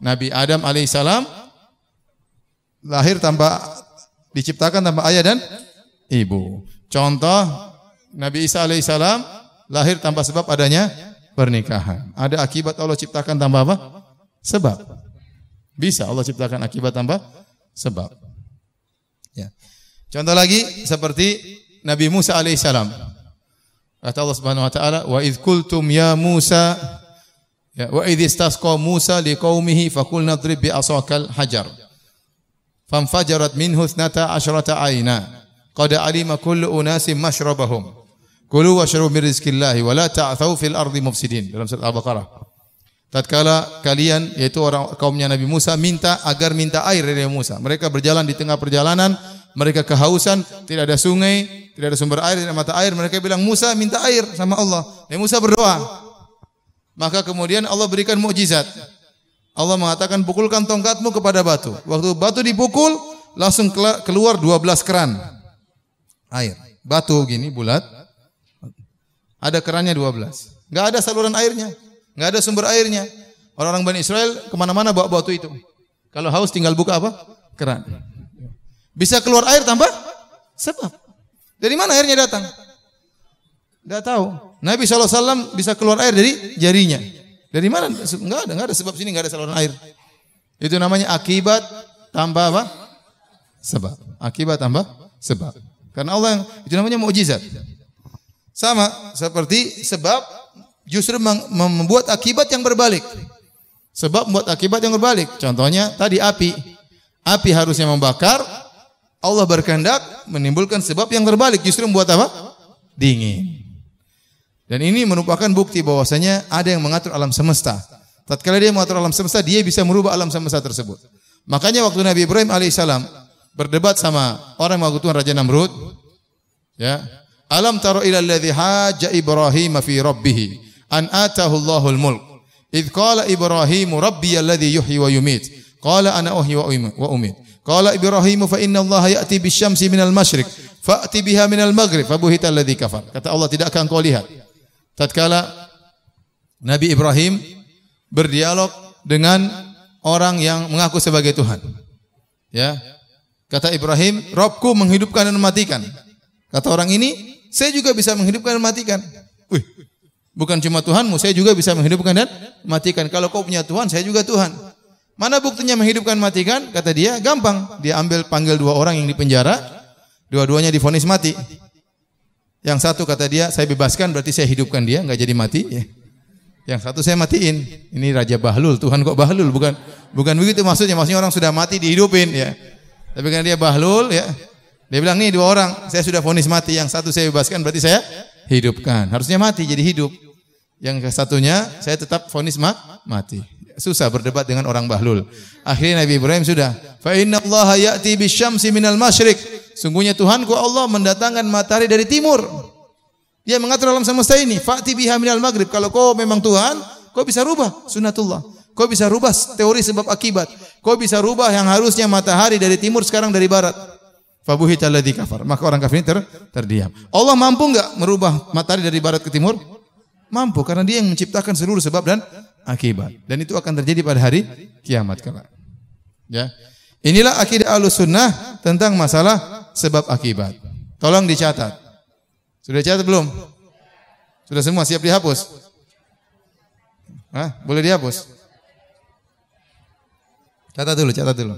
Nabi Adam alaihissalam lahir tanpa diciptakan tanpa ayah dan ibu. Contoh Nabi Isa alaihissalam lahir tanpa sebab adanya pernikahan. Ada akibat Allah ciptakan tanpa apa? Sebab. Bisa Allah ciptakan akibat tanpa sebab. Ya. Contoh lagi seperti Nabi Musa alaihissalam. Kata Allah Subhanahu wa taala, "Wa idz qultum ya Musa ya wa idz istasqa Musa liqaumihi faqulna drib bi asakal hajar." Famfajarat minhu 12 aina. Qad alima kullu unasin mashrabahum. Kulu washrabu min rizqillahi wa la ta'thaw fil ardi mufsidin dalam surat Al-Baqarah. Tatkala kalian yaitu orang kaumnya Nabi Musa minta agar minta air dari Musa. Mereka berjalan di tengah perjalanan, mereka kehausan, tidak ada sungai, tidak ada sumber air, tidak ada mata air. Mereka bilang Musa minta air sama Allah. Nabi Musa berdoa. Maka kemudian Allah berikan mukjizat. Allah mengatakan pukulkan tongkatmu kepada batu. Waktu batu dipukul langsung keluar 12 keran air. Batu gini bulat ada kerannya 12. Enggak ada saluran airnya. Enggak ada sumber airnya. Orang-orang Bani Israel ke mana-mana bawa batu itu. Kalau haus tinggal buka apa? Keran. Bisa keluar air tanpa sebab. Dari mana airnya datang? Enggak tahu. Nabi SAW bisa keluar air dari jarinya. Dari mana? Enggak ada, enggak ada sebab sini enggak ada saluran air. Itu namanya akibat tambah apa? Sebab. Akibat tambah sebab. Karena Allah yang itu namanya mukjizat. Sama seperti sebab justru membuat akibat yang berbalik. Sebab membuat akibat yang berbalik. Contohnya tadi api. Api harusnya membakar, Allah berkehendak menimbulkan sebab yang terbalik justru membuat apa? Dingin. Dan ini merupakan bukti bahwasanya ada yang mengatur alam semesta. Tatkala dia mengatur alam semesta, dia bisa merubah alam semesta tersebut. Makanya waktu Nabi Ibrahim alaihissalam berdebat sama orang yang mengaku Tuhan Raja Namrud, ya, Alam taro ila alladhi haja Ibrahim fi rabbih an atahu Allahul mulk. Idh qala Ibrahim rabbi alladhi yuhyi wa yumit. Qala ana uhyi wa umit. Qala Ibrahim fa inna Allah ya'ti bisyamsi minal masyriq fa'ti biha minal maghrib fabuhita alladhi kafar. Kata Allah tidak akan kau lihat. Tatkala Nabi Ibrahim berdialog dengan orang yang mengaku sebagai Tuhan. Ya. Kata Ibrahim, Robku menghidupkan dan mematikan. Kata orang ini, saya juga bisa menghidupkan dan matikan. Wih, bukan cuma Tuhanmu, saya juga bisa menghidupkan dan matikan. Kalau kau punya Tuhan, saya juga Tuhan. Mana buktinya menghidupkan matikan? Kata dia, gampang. Dia ambil panggil dua orang yang di penjara, dua-duanya difonis mati. Yang satu kata dia, saya bebaskan berarti saya hidupkan dia, nggak jadi mati. Ya. Yang satu saya matiin. Ini Raja Bahlul, Tuhan kok Bahlul? Bukan bukan begitu maksudnya. Maksudnya orang sudah mati dihidupin ya. Tapi karena dia Bahlul ya, dia bilang nih dua orang, saya sudah vonis mati, yang satu saya bebaskan berarti saya hidupkan. Harusnya mati jadi hidup. Yang satunya saya tetap vonis ma mati. susah berdebat dengan orang bahlul. Akhirnya Nabi Ibrahim sudah, fa inna Allah ya'ti bisyamsi minal masyriq. Sungguhnya Tuhanku Allah mendatangkan matahari dari timur. Dia mengatur alam semesta ini. Fa'ti biha minal maghrib. Kalau kau memang Tuhan, kau bisa rubah sunnatullah. Kau bisa rubah teori sebab akibat. Kau bisa rubah yang harusnya matahari dari timur sekarang dari barat. Fabuhita alladhi kafar. Maka orang kafir ini ter, terdiam. Allah mampu enggak merubah matahari dari barat ke timur? Mampu karena dia yang menciptakan seluruh sebab dan akibat. Dan itu akan terjadi pada hari kiamat kelak. Ya. Inilah akidah Ahlussunnah tentang masalah sebab akibat. Tolong dicatat. Sudah catat belum? Sudah semua siap dihapus? Hah? Boleh dihapus? Catat dulu, catat dulu.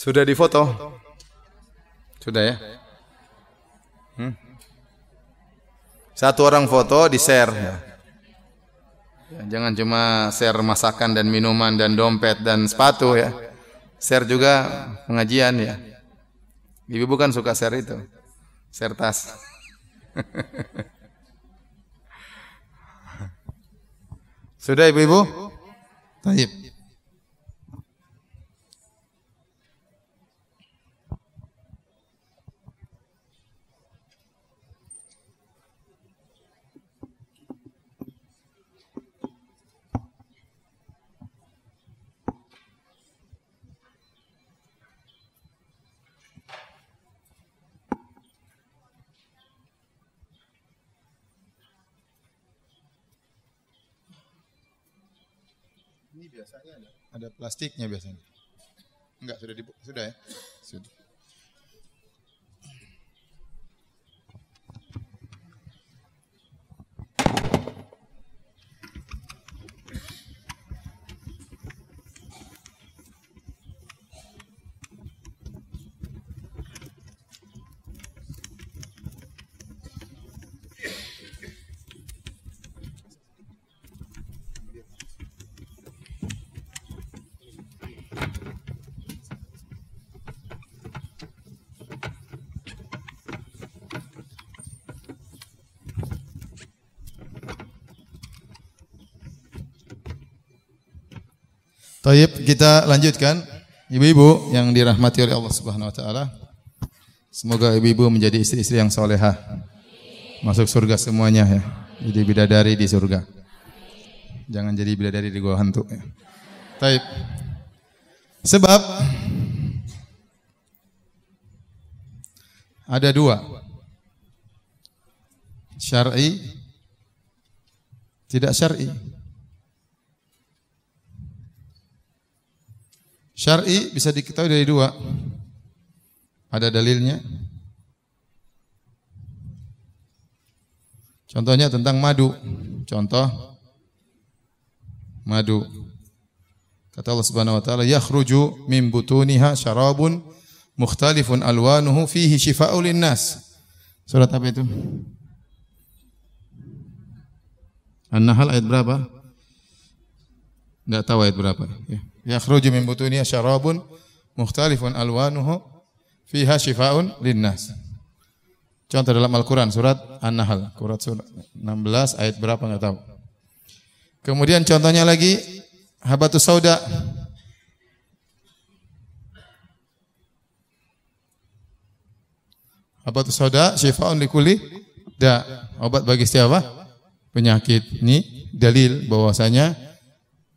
Sudah difoto? Sudah ya? Hmm? Satu orang foto di share. Ya. Jangan cuma share masakan dan minuman dan dompet dan sepatu ya. Share juga pengajian ya. Ibu bukan suka share itu. Share tas. Sudah ibu-ibu? Taib. Plastiknya biasanya. Enggak, sudah di, sudah ya? Sudah. Taib kita lanjutkan. Ibu-ibu yang dirahmati oleh Allah Subhanahu wa taala. Semoga ibu-ibu menjadi istri-istri yang solehah. Masuk surga semuanya ya. Jadi bidadari di surga. Jangan jadi bidadari di gua hantu ya. Taib. Sebab ada dua. Syar'i tidak syar'i. Syar'i bisa diketahui dari dua. Ada dalilnya. Contohnya tentang madu. Contoh madu. Kata Allah Subhanahu wa taala, "Yakhruju min butuniha syarabun mukhtalifun alwanuhu fihi shifaa'un linnas." Surat apa itu? An-Nahl ayat berapa? Enggak tahu ayat berapa. Ya yakhruju min butuniha syarabun mukhtalifun alwanuhu fiha shifaun linnas. Contoh dalam Al-Qur'an surat An-Nahl, surat surat 16 ayat berapa enggak tahu. Kemudian contohnya lagi habatus sauda. Habatus sauda syifaun likulli da. Obat bagi siapa? Penyakit. Ini dalil bahwasanya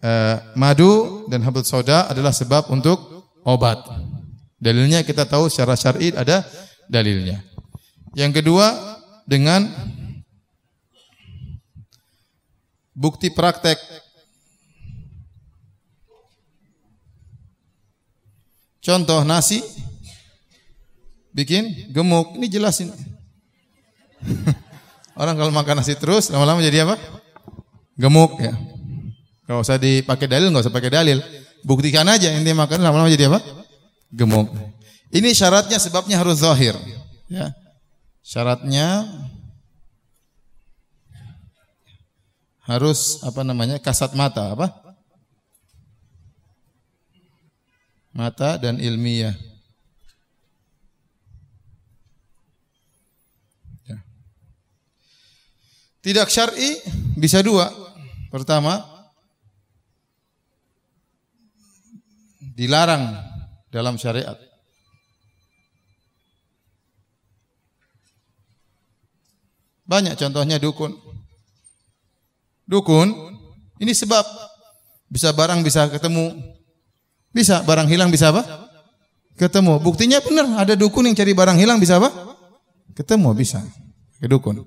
eh, madu dan habbat soda adalah sebab untuk obat. Dalilnya kita tahu secara syar'i ada dalilnya. Yang kedua dengan bukti praktek. Contoh nasi bikin gemuk. Ini jelasin. Orang kalau makan nasi terus lama-lama jadi apa? Gemuk ya. Kalau usah dipakai dalil, nggak usah pakai dalil. Buktikan aja ini makan lama-lama jadi apa? Gemuk. Ini syaratnya sebabnya harus zahir. Ya. Syaratnya harus apa namanya? kasat mata apa? Mata dan ilmiah. Ya. Tidak syar'i bisa dua. Pertama, dilarang dalam syariat. Banyak contohnya dukun. Dukun, ini sebab bisa barang bisa ketemu. Bisa barang hilang bisa apa? Ketemu. Buktinya benar, ada dukun yang cari barang hilang bisa apa? Ketemu bisa. Ke dukun.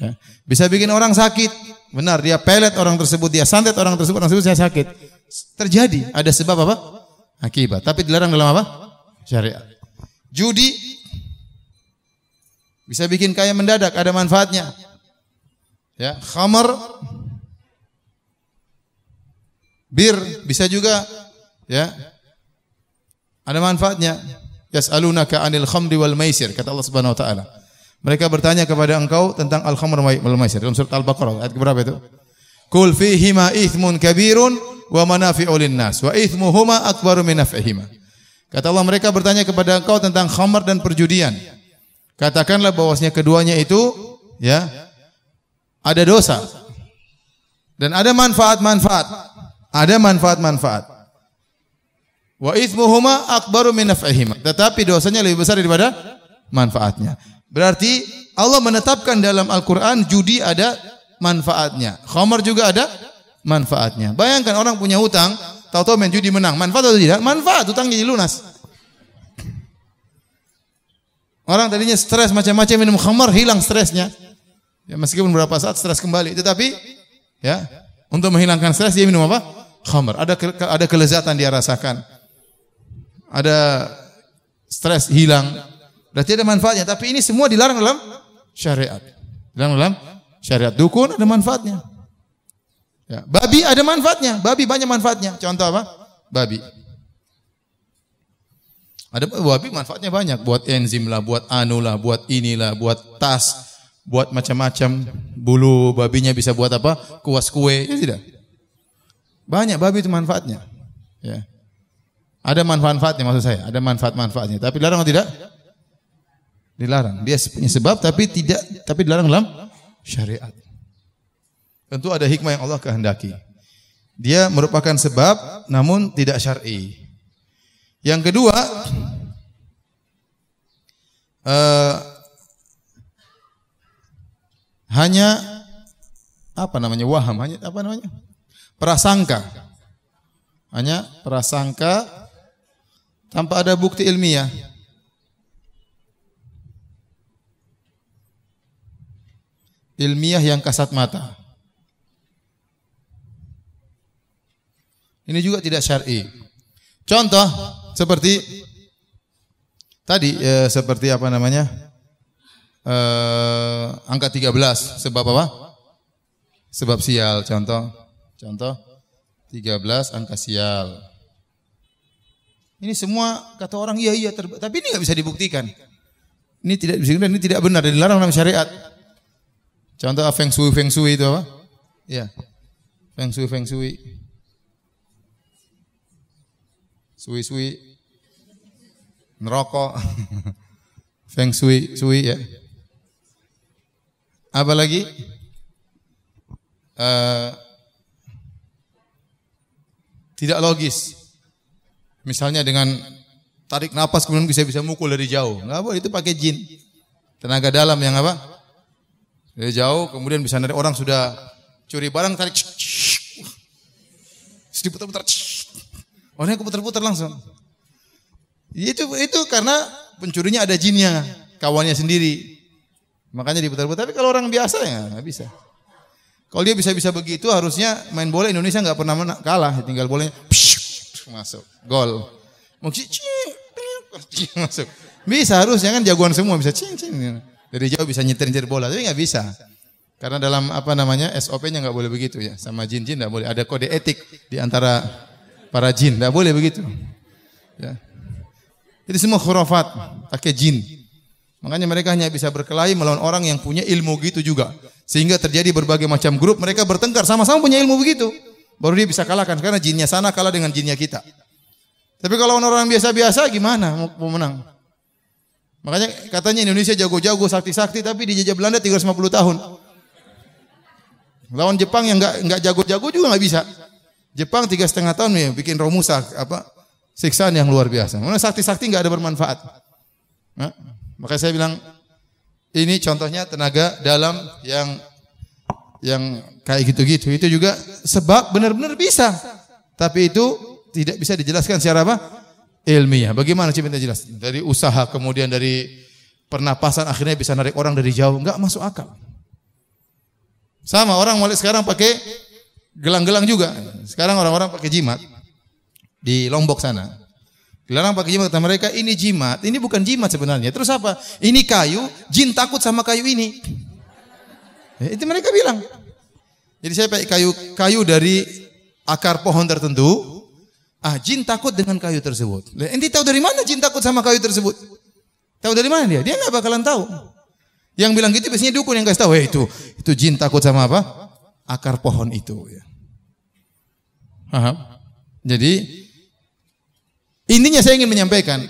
Ya. Bisa bikin orang sakit. Benar, dia pelet orang tersebut, dia santet orang tersebut, orang tersebut saya sakit. Terjadi, ada sebab apa? Akibat. Tapi dilarang dalam apa? Syariat. Judi bisa bikin kaya mendadak, ada manfaatnya. Ya, khamar bir bisa juga ya. Ada manfaatnya. Yas'alunaka 'anil khamri wal maisir kata Allah Subhanahu wa taala. Mereka bertanya kepada engkau tentang al khamr wal maisir dalam surat Al-Baqarah ayat berapa itu? Kul fihi ma ithmun kabirun wa manafi'u nas wa ithmuhuma akbaru min naf'ihima. Kata Allah mereka bertanya kepada engkau tentang khamar dan perjudian. Katakanlah bahwasanya keduanya itu ya ada dosa dan ada manfaat-manfaat. Ada manfaat-manfaat. Wa ithmuhuma akbaru min naf'ihima. Tetapi dosanya lebih besar daripada manfaatnya. Berarti Allah menetapkan dalam Al-Qur'an judi ada manfaatnya. Khamar juga ada manfaatnya. Bayangkan orang punya hutang, tahu-tahu main judi menang. Manfaat atau tidak? Manfaat, hutang jadi lunas. Orang tadinya stres macam-macam minum khamar hilang stresnya. Ya meskipun beberapa saat stres kembali, tetapi ya untuk menghilangkan stres dia minum apa? Khamar. Ada ada kelezatan dia rasakan. Ada stres hilang. Berarti ada manfaatnya, tapi ini semua dilarang dalam syariat. Dilarang dalam syariat. Dukun ada manfaatnya. Ya, babi ada manfaatnya. Babi banyak manfaatnya. Contoh apa? Babi. Ada babi manfaatnya banyak, buat enzim lah, buat anu lah, buat inilah, buat tas, buat macam-macam. Bulu babinya bisa buat apa? Kuas kue, ya tidak? Banyak babi itu manfaatnya. Ya. Ada manfaat-manfaatnya maksud saya, ada manfaat-manfaatnya. Tapi dilarang atau tidak? Dilarang. Dia punya sebab tapi tidak tapi dilarang dalam syariat. Tentu ada hikmah yang Allah kehendaki. Dia merupakan sebab namun tidak syar'i. Yang kedua, uh, hanya apa namanya waham, hanya apa namanya prasangka, hanya prasangka tanpa ada bukti ilmiah. Ilmiah yang kasat mata. Ini juga tidak syar'i. Contoh, seperti tadi eh, seperti apa namanya? Eh, angka 13 sebab apa? Sebab sial contoh. Contoh 13 angka sial. Ini semua kata orang iya iya tapi ini nggak bisa dibuktikan. Ini tidak bisa ini tidak benar dilarang dalam syariat. Contoh feng shui feng shui itu apa? Ya. Feng shui feng shui. Sui-sui ngerokok. Feng shui, sui ya. Apa lagi? Uh, tidak logis. Misalnya dengan tarik nafas kemudian bisa bisa mukul dari jauh. Enggak boleh itu pakai jin. Tenaga dalam yang apa? Dari jauh kemudian bisa narik orang sudah curi barang tarik diputar-putar Orangnya keputar-putar langsung. Itu itu karena pencurinya ada jinnya, kawannya sendiri. Makanya diputar-putar. Tapi kalau orang biasa ya nggak bisa. Kalau dia bisa-bisa begitu harusnya main bola Indonesia nggak pernah kalah, tinggal bolanya masuk gol. Mungkin masuk. Bisa harusnya kan jagoan semua bisa cing cing. Dari jauh bisa nyetir nyetir bola, tapi nggak bisa. Karena dalam apa namanya SOP-nya nggak boleh begitu ya. Sama jin-jin nggak boleh. Ada kode etik di antara para jin, nggak boleh begitu. Ya. Itu semua khurafat, pakai jin. Makanya mereka hanya bisa berkelahi melawan orang yang punya ilmu gitu juga. Sehingga terjadi berbagai macam grup, mereka bertengkar sama-sama punya ilmu begitu. Baru dia bisa kalahkan karena jinnya sana kalah dengan jinnya kita. Tapi kalau orang biasa-biasa gimana mau menang? Makanya katanya Indonesia jago-jago sakti-sakti tapi dijajah Belanda 350 tahun. Lawan Jepang yang nggak nggak jago-jago juga nggak bisa. Jepang tiga setengah tahun ya bikin romusa apa siksaan yang luar biasa. Mana sakti-sakti nggak ada bermanfaat. Nah, makanya saya bilang ini contohnya tenaga dalam yang yang kayak gitu-gitu itu juga sebab benar-benar bisa. Tapi itu tidak bisa dijelaskan secara apa? Ilmiah. Bagaimana sih minta jelas? Dari usaha kemudian dari pernapasan akhirnya bisa narik orang dari jauh, nggak masuk akal. Sama orang mulai sekarang pakai gelang-gelang juga. Sekarang orang-orang pakai jimat di Lombok sana. Dilarang pakai jimat kata mereka ini jimat, ini bukan jimat sebenarnya. Terus apa? Ini kayu, jin takut sama kayu ini. Ya, itu mereka bilang. Jadi saya pakai kayu kayu dari akar pohon tertentu. Ah, jin takut dengan kayu tersebut. Enti tahu dari mana jin takut sama kayu tersebut? Tahu dari mana dia? Dia nggak bakalan tahu. Yang bilang gitu biasanya dukun yang kasih tahu, hey, itu itu jin takut sama apa? Akar pohon itu. Ya. Jadi intinya saya ingin menyampaikan,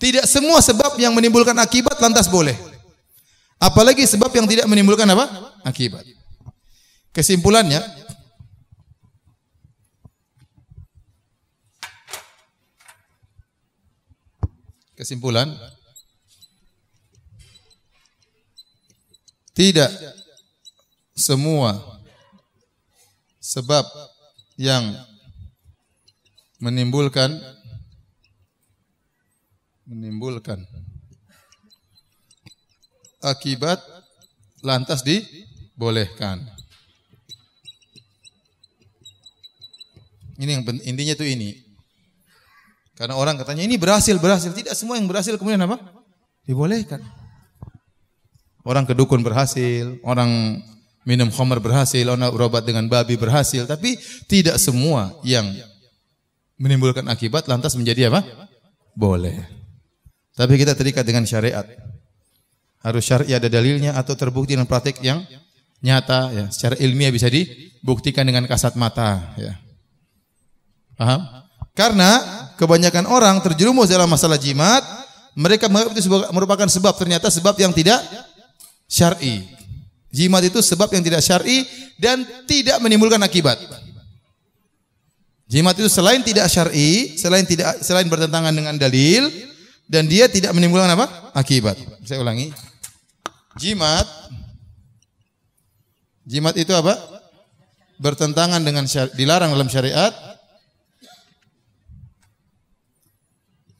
tidak semua sebab yang menimbulkan akibat lantas boleh. Apalagi sebab yang tidak menimbulkan apa? Akibat. Kesimpulannya, kesimpulan Tidak semua sebab yang menimbulkan menimbulkan akibat lantas dibolehkan. Ini yang intinya itu ini. Karena orang katanya ini berhasil, berhasil. Tidak semua yang berhasil kemudian apa? Dibolehkan. Orang kedukun berhasil, orang minum khamar berhasil, orang berobat dengan babi berhasil, tapi tidak semua yang menimbulkan akibat lantas menjadi apa? Boleh. Tapi kita terikat dengan syariat. Harus syar'i ada dalilnya atau terbukti dengan praktik yang nyata ya, secara ilmiah bisa dibuktikan dengan kasat mata ya. Paham? Karena kebanyakan orang terjerumus dalam masalah jimat, mereka menganggap itu merupakan sebab ternyata sebab yang tidak syar'i. Jimat itu sebab yang tidak syar'i dan tidak menimbulkan akibat. Jimat itu selain tidak syar'i, selain tidak selain bertentangan dengan dalil dan dia tidak menimbulkan apa? akibat. Saya ulangi. Jimat Jimat itu apa? Bertentangan dengan syari, dilarang dalam syariat.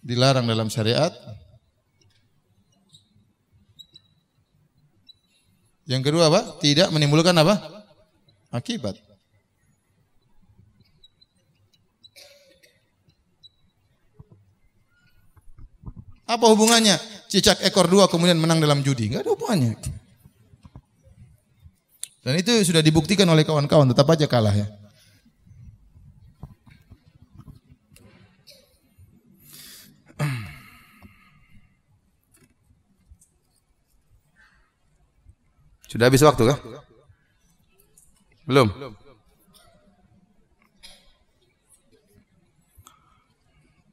Dilarang dalam syariat Yang kedua apa? Tidak menimbulkan apa? Akibat. Apa hubungannya? Cicak ekor dua kemudian menang dalam judi. Enggak ada hubungannya. Dan itu sudah dibuktikan oleh kawan-kawan, tetap aja kalah ya. Sudah habis waktu kah? Belum.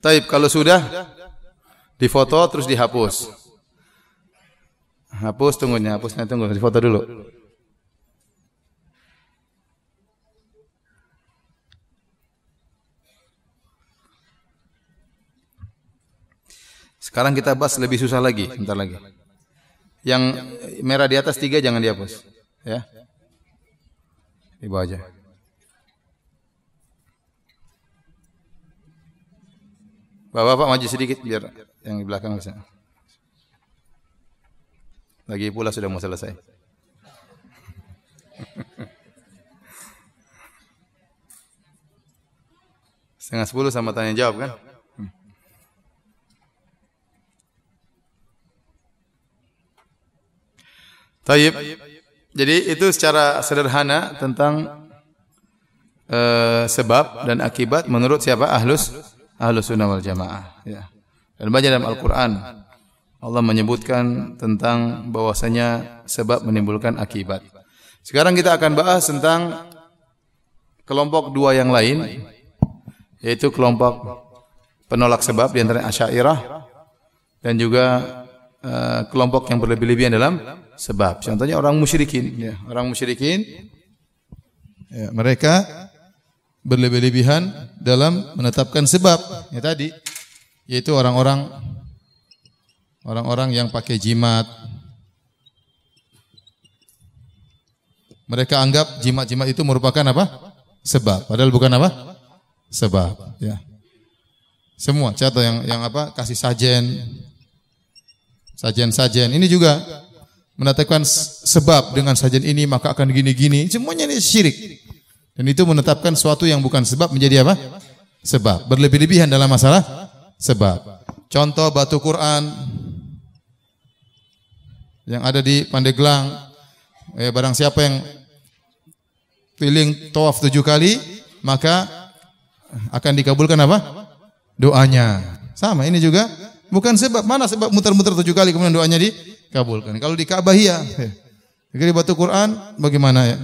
Taib kalau sudah difoto terus dihapus. Hapus tunggunya, hapusnya tunggu, difoto dulu. Sekarang kita bahas lebih susah lagi, bentar lagi. Yang merah di atas tiga jangan dihapus. Ya. Di bawah aja. Bapak-bapak maju sedikit biar yang di belakang bisa. Lagi pula sudah mau selesai. Setengah sepuluh sama tanya jawab kan? Taib. Jadi itu secara sederhana tentang uh, sebab dan akibat menurut siapa? Ahlus Ahlus Sunnah wal Jamaah. Ya. Dan banyak dalam Al-Quran Allah menyebutkan tentang bahwasanya sebab menimbulkan akibat. Sekarang kita akan bahas tentang kelompok dua yang lain, yaitu kelompok penolak sebab di antara Asy'ariyah dan juga uh, kelompok yang berlebih-lebihan dalam sebab. Contohnya orang musyrikin, ya. orang musyrikin ya, mereka berlebih-lebihan dalam menetapkan sebab. Ya tadi yaitu orang-orang orang-orang yang pakai jimat. Mereka anggap jimat-jimat itu merupakan apa? Sebab. Padahal bukan apa? Sebab. Ya. Semua contoh yang yang apa? Kasih sajen, sajen-sajen. Ini juga menetapkan sebab dengan sajen ini maka akan gini-gini. Semuanya ini syirik. Dan itu menetapkan suatu yang bukan sebab menjadi apa? Sebab. Berlebih-lebihan dalam masalah sebab. Contoh batu Quran yang ada di Pandeglang. Eh, barang siapa yang keliling tawaf tujuh kali, maka akan dikabulkan apa? Doanya. Sama, ini juga bukan sebab. Mana sebab muter-muter tujuh kali kemudian doanya dikabulkan. Kalau di Ka'bah iya. Jadi batu Quran bagaimana ya?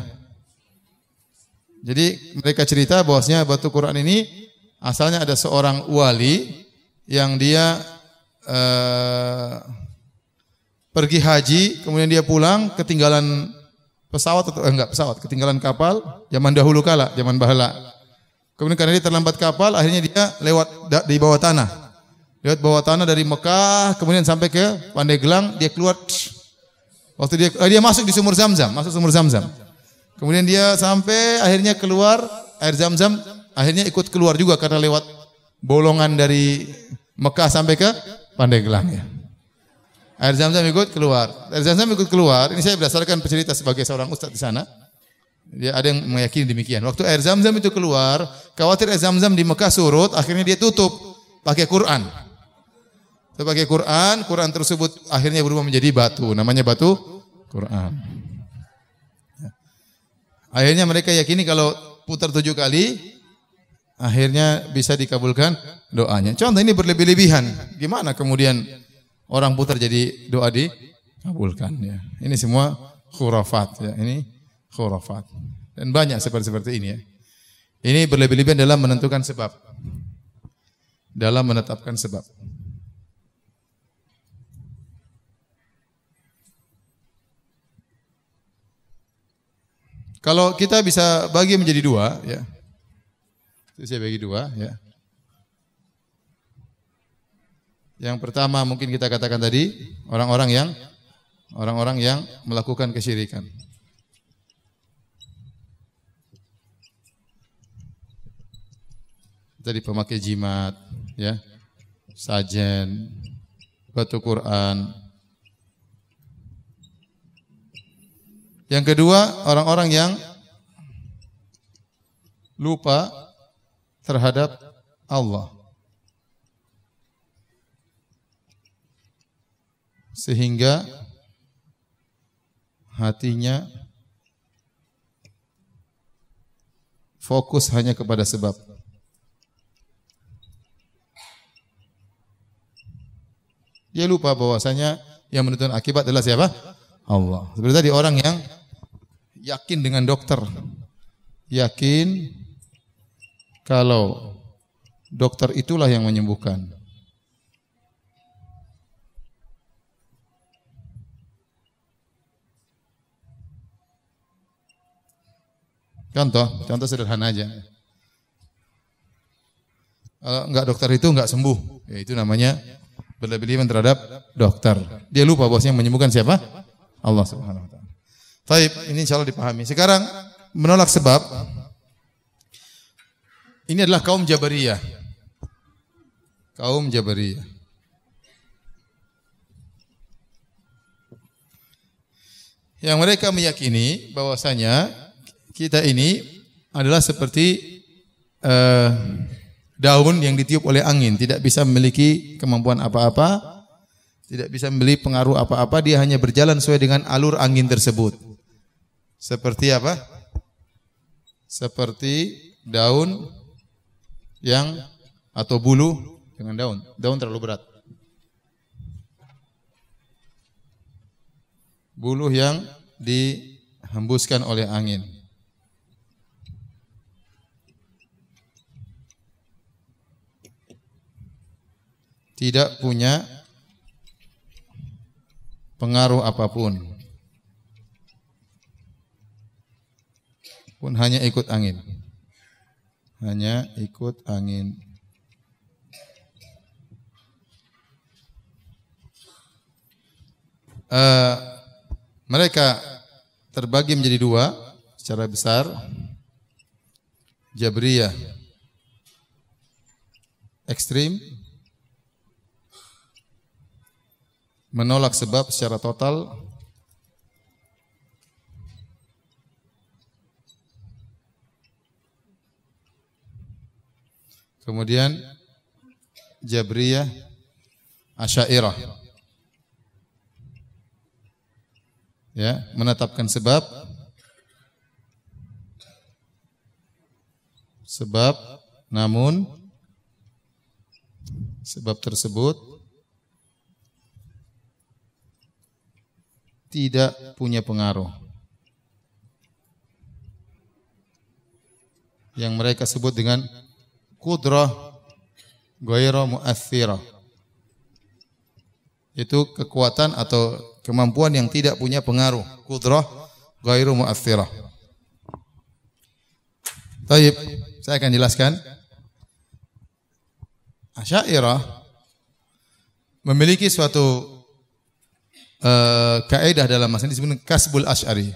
Jadi mereka cerita bahwasanya batu Quran ini asalnya ada seorang wali yang dia uh, pergi haji, kemudian dia pulang ketinggalan pesawat atau eh, enggak pesawat, ketinggalan kapal zaman dahulu kala, zaman bahala. Kemudian karena dia terlambat kapal, akhirnya dia lewat di bawah tanah. Lewat bawah tanah dari Mekah, kemudian sampai ke Pandeglang, dia keluar waktu dia eh, dia masuk di sumur Zam-Zam, masuk sumur Zam-Zam. Kemudian dia sampai akhirnya keluar air zam-zam, akhirnya ikut keluar juga karena lewat bolongan dari Mekah sampai ke Pandeglang ya. Air zam-zam ikut keluar. Air zam-zam ikut keluar. Ini saya berdasarkan cerita sebagai seorang ustadz di sana. Dia ada yang meyakini demikian. Waktu air zam-zam itu keluar, khawatir air zam-zam di Mekah surut, akhirnya dia tutup pakai Quran. Pakai Quran, Quran tersebut akhirnya berubah menjadi batu. Namanya batu Quran. Akhirnya mereka yakini kalau putar tujuh kali, akhirnya bisa dikabulkan doanya. Contoh ini berlebih-lebihan. Gimana kemudian orang putar jadi doa dikabulkan? Ya. Ini semua khurafat. Ya. Ini khurafat. Dan banyak seperti seperti ini ya. Ini berlebih-lebihan dalam menentukan sebab. Dalam menetapkan sebab. Kalau kita bisa bagi menjadi dua, ya. Itu saya bagi dua, ya. Yang pertama mungkin kita katakan tadi orang-orang yang orang-orang yang melakukan kesyirikan. Tadi pemakai jimat, ya, sajen, batu Quran, Yang kedua, orang-orang yang lupa terhadap Allah. Sehingga hatinya fokus hanya kepada sebab. Dia lupa bahwasanya yang menentukan akibat adalah siapa? Allah. Seperti tadi orang yang yakin dengan dokter. Yakin kalau dokter itulah yang menyembuhkan. Contoh, contoh sederhana aja. Kalau enggak dokter itu enggak sembuh, ya itu namanya berlebihan terhadap dokter. Dia lupa bosnya menyembuhkan siapa? Allah Subhanahu wa taala. Taib, ini insya Allah dipahami. Sekarang menolak sebab. Ini adalah kaum Jabariyah. Kaum Jabariyah. Yang mereka meyakini bahwasanya kita ini adalah seperti uh, daun yang ditiup oleh angin, tidak bisa memiliki kemampuan apa-apa, Tidak bisa membeli pengaruh apa-apa, dia hanya berjalan sesuai dengan alur angin tersebut. Seperti apa? Seperti daun yang atau bulu dengan daun. Daun terlalu berat. Bulu yang dihembuskan oleh angin. Tidak punya pengaruh apa pun. Pun hanya ikut angin. Hanya ikut angin. Uh, mereka terbagi menjadi dua secara besar. Jabriyah ekstrim menolak sebab secara total Kemudian Jabriyah Asy'ariyah ya, menetapkan sebab sebab namun sebab tersebut tidak punya pengaruh. Yang mereka sebut dengan kudrah ghairu mu'athirah. Itu kekuatan atau kemampuan yang tidak punya pengaruh. Kudrah ghairu mu'athirah. Taib, saya akan jelaskan. Asyairah memiliki suatu uh, kaidah dalam masalah disebut kasbul asy'ari.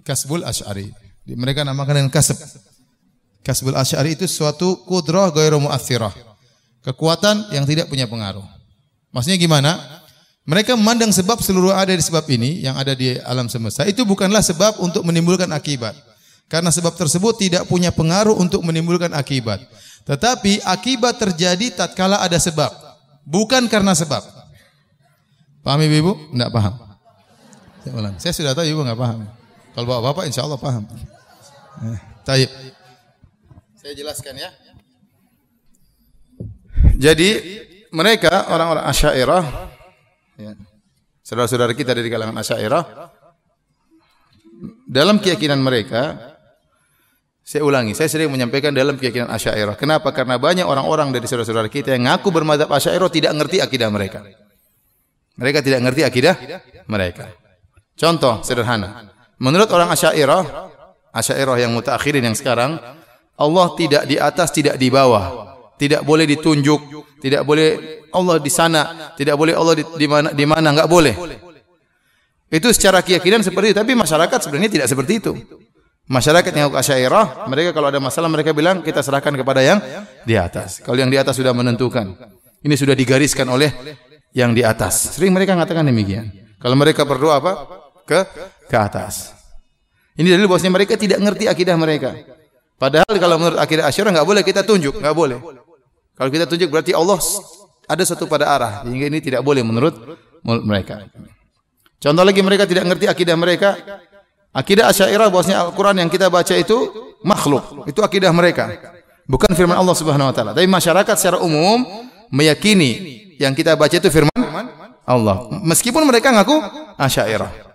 Kasbul asy'ari. Mereka namakan dengan kasb. Kasbul asy'ari itu suatu kudrah ghairu mu'athirah. Kekuatan yang tidak punya pengaruh. Maksudnya gimana? Mereka memandang sebab seluruh ada di sebab ini yang ada di alam semesta itu bukanlah sebab untuk menimbulkan akibat. Karena sebab tersebut tidak punya pengaruh untuk menimbulkan akibat. Tetapi akibat terjadi tatkala ada sebab, bukan karena sebab. Paham ibu-ibu? Tidak paham. Saya sudah tahu ibu nggak paham. Kalau bapak-bapak insya Allah paham. Eh, taib. Saya jelaskan ya. Jadi mereka orang-orang Asy'ariyah ya, saudara-saudara kita dari kalangan Asy'ariyah dalam keyakinan mereka saya ulangi, saya sering menyampaikan dalam keyakinan Asy'ariyah. Kenapa? Karena banyak orang-orang dari saudara-saudara kita yang ngaku bermadzhab Asy'ariyah tidak ngerti akidah mereka. Mereka tidak ngerti akidah mereka. Contoh sederhana. Menurut orang Asy'ariyah, Asy'ariyah yang mutaakhirin yang sekarang, Allah tidak di atas, tidak di bawah. Tidak boleh ditunjuk, tidak boleh Allah di sana, tidak boleh Allah di, di mana di mana enggak boleh. Itu secara keyakinan seperti itu, tapi masyarakat sebenarnya tidak seperti itu. Masyarakat yang Asy'ariyah, mereka kalau ada masalah mereka bilang kita serahkan kepada yang di atas. Kalau yang di atas sudah menentukan. Ini sudah digariskan oleh yang di atas. Sering mereka mengatakan demikian. Kalau mereka berdoa apa? Ke ke atas. Ini dalil bahwasanya mereka tidak ngerti akidah mereka. Padahal kalau menurut akidah Asy'ariyah enggak boleh kita tunjuk, enggak boleh. Kalau kita tunjuk berarti Allah ada satu pada arah. Sehingga ini tidak boleh menurut mereka. Contoh lagi mereka tidak ngerti akidah mereka. Akidah Asy'ariyah bahwasanya Al-Qur'an yang kita baca itu makhluk. Itu akidah mereka. Bukan firman Allah Subhanahu wa taala. Tapi masyarakat secara umum meyakini yang kita baca itu firman Allah. Meskipun mereka ngaku Asy'ariyah.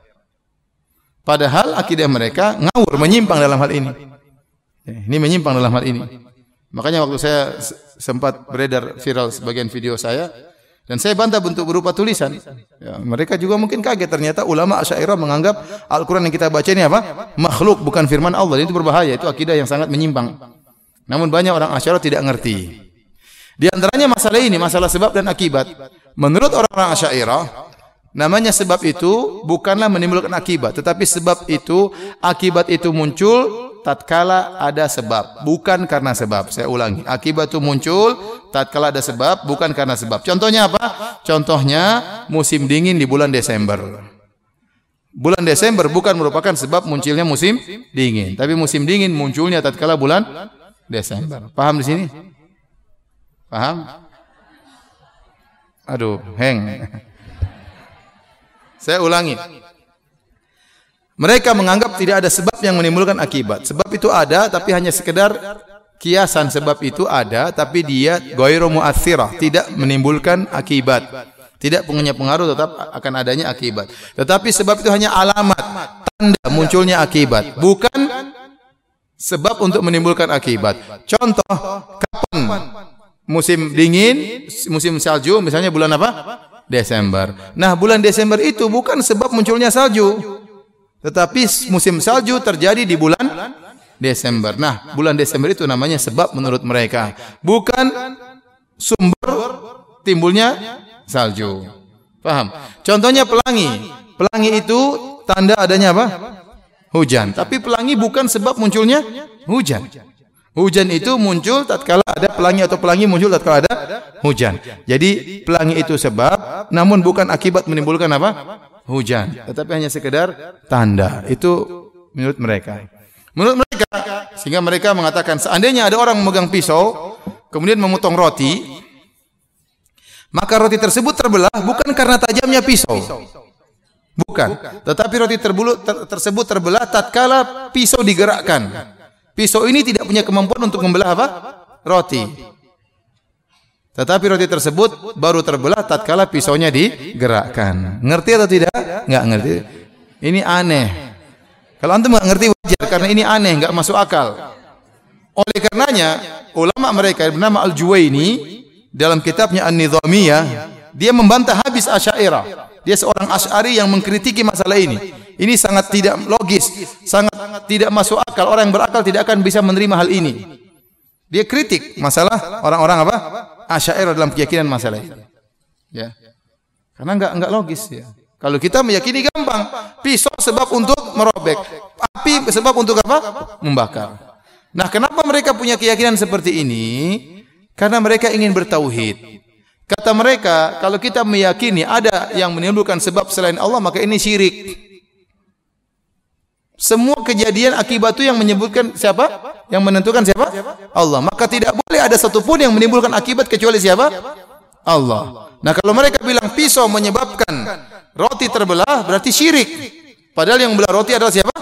Padahal akidah mereka ngawur, menyimpang dalam hal ini. Ini menyimpang dalam hal ini. Makanya waktu saya sempat beredar viral sebagian video saya dan saya bantah bentuk berupa tulisan. Ya, mereka juga mungkin kaget ternyata ulama Asy'ariyah menganggap Al-Qur'an yang kita baca ini apa? Makhluk bukan firman Allah. Itu berbahaya, itu akidah yang sangat menyimpang. Namun banyak orang Asy'ariyah tidak ngerti. Di antaranya masalah ini, masalah sebab dan akibat. Menurut orang-orang Asy'ariyah, namanya sebab itu bukanlah menimbulkan akibat, tetapi sebab itu akibat itu muncul tatkala ada sebab, bukan karena sebab. Saya ulangi, akibat itu muncul tatkala ada sebab, bukan karena sebab. Contohnya apa? Contohnya musim dingin di bulan Desember. Bulan Desember bukan merupakan sebab munculnya musim dingin, tapi musim dingin munculnya tatkala bulan Desember. Paham di sini? Paham? Aduh, heng. Saya ulangi. Mereka menganggap tidak ada sebab yang menimbulkan akibat. Sebab itu ada tapi hanya sekedar kiasan sebab itu ada tapi dia ghairu muathirah, tidak menimbulkan akibat. Tidak punya pengaruh tetap akan adanya akibat. Tetapi sebab itu hanya alamat, tanda munculnya akibat, bukan sebab untuk menimbulkan akibat. Contoh, kapan musim dingin, musim salju, misalnya bulan apa? Desember. Nah, bulan Desember itu bukan sebab munculnya salju. Tetapi musim salju terjadi di bulan Desember. Nah, bulan Desember itu namanya sebab menurut mereka, bukan sumber timbulnya salju. Paham? Contohnya pelangi. Pelangi itu tanda adanya apa? Hujan. Tapi pelangi bukan sebab munculnya hujan. Hujan itu muncul tatkala ada pelangi atau pelangi muncul tatkala ada hujan. Jadi pelangi itu sebab namun bukan akibat menimbulkan apa? Hujan, tetapi hanya sekedar tanda. Itu menurut mereka. Menurut mereka, sehingga mereka mengatakan seandainya ada orang memegang pisau, kemudian memotong roti, maka roti tersebut terbelah bukan karena tajamnya pisau. Bukan, tetapi roti terbulu, ter, tersebut terbelah tatkala pisau digerakkan. Pisau ini tidak punya kemampuan untuk membelah apa? Roti. Tetapi roti tersebut baru terbelah tatkala pisaunya digerakkan. Ngerti atau tidak? Enggak ngerti. Ini aneh. Kalau antum enggak ngerti wajar karena ini aneh, enggak masuk akal. Oleh karenanya, ulama mereka bernama Al-Juwaini dalam kitabnya An-Nizamiyah, dia membantah habis Asy'ariyah. Dia seorang Asy'ari yang mengkritiki masalah ini. Ini sangat tidak logis, sangat tidak masuk akal. Orang yang berakal tidak akan bisa menerima hal ini. Dia kritik masalah orang-orang apa? Asy'ariyah dalam keyakinan masalah ini. Ya. Karena enggak enggak logis ya. Kalau kita meyakini gampang, pisau sebab untuk merobek, api sebab untuk apa? Membakar. Nah, kenapa mereka punya keyakinan seperti ini? Karena mereka ingin bertauhid. Kata mereka, kalau kita meyakini ada yang menimbulkan sebab selain Allah, maka ini syirik. Semua kejadian akibat itu yang menyebutkan siapa? Yang menentukan siapa? Allah. Maka tidak boleh ada satupun yang menimbulkan akibat kecuali siapa? Allah. Nah kalau mereka bilang pisau menyebabkan roti terbelah berarti syirik. Padahal yang membelah roti adalah siapa?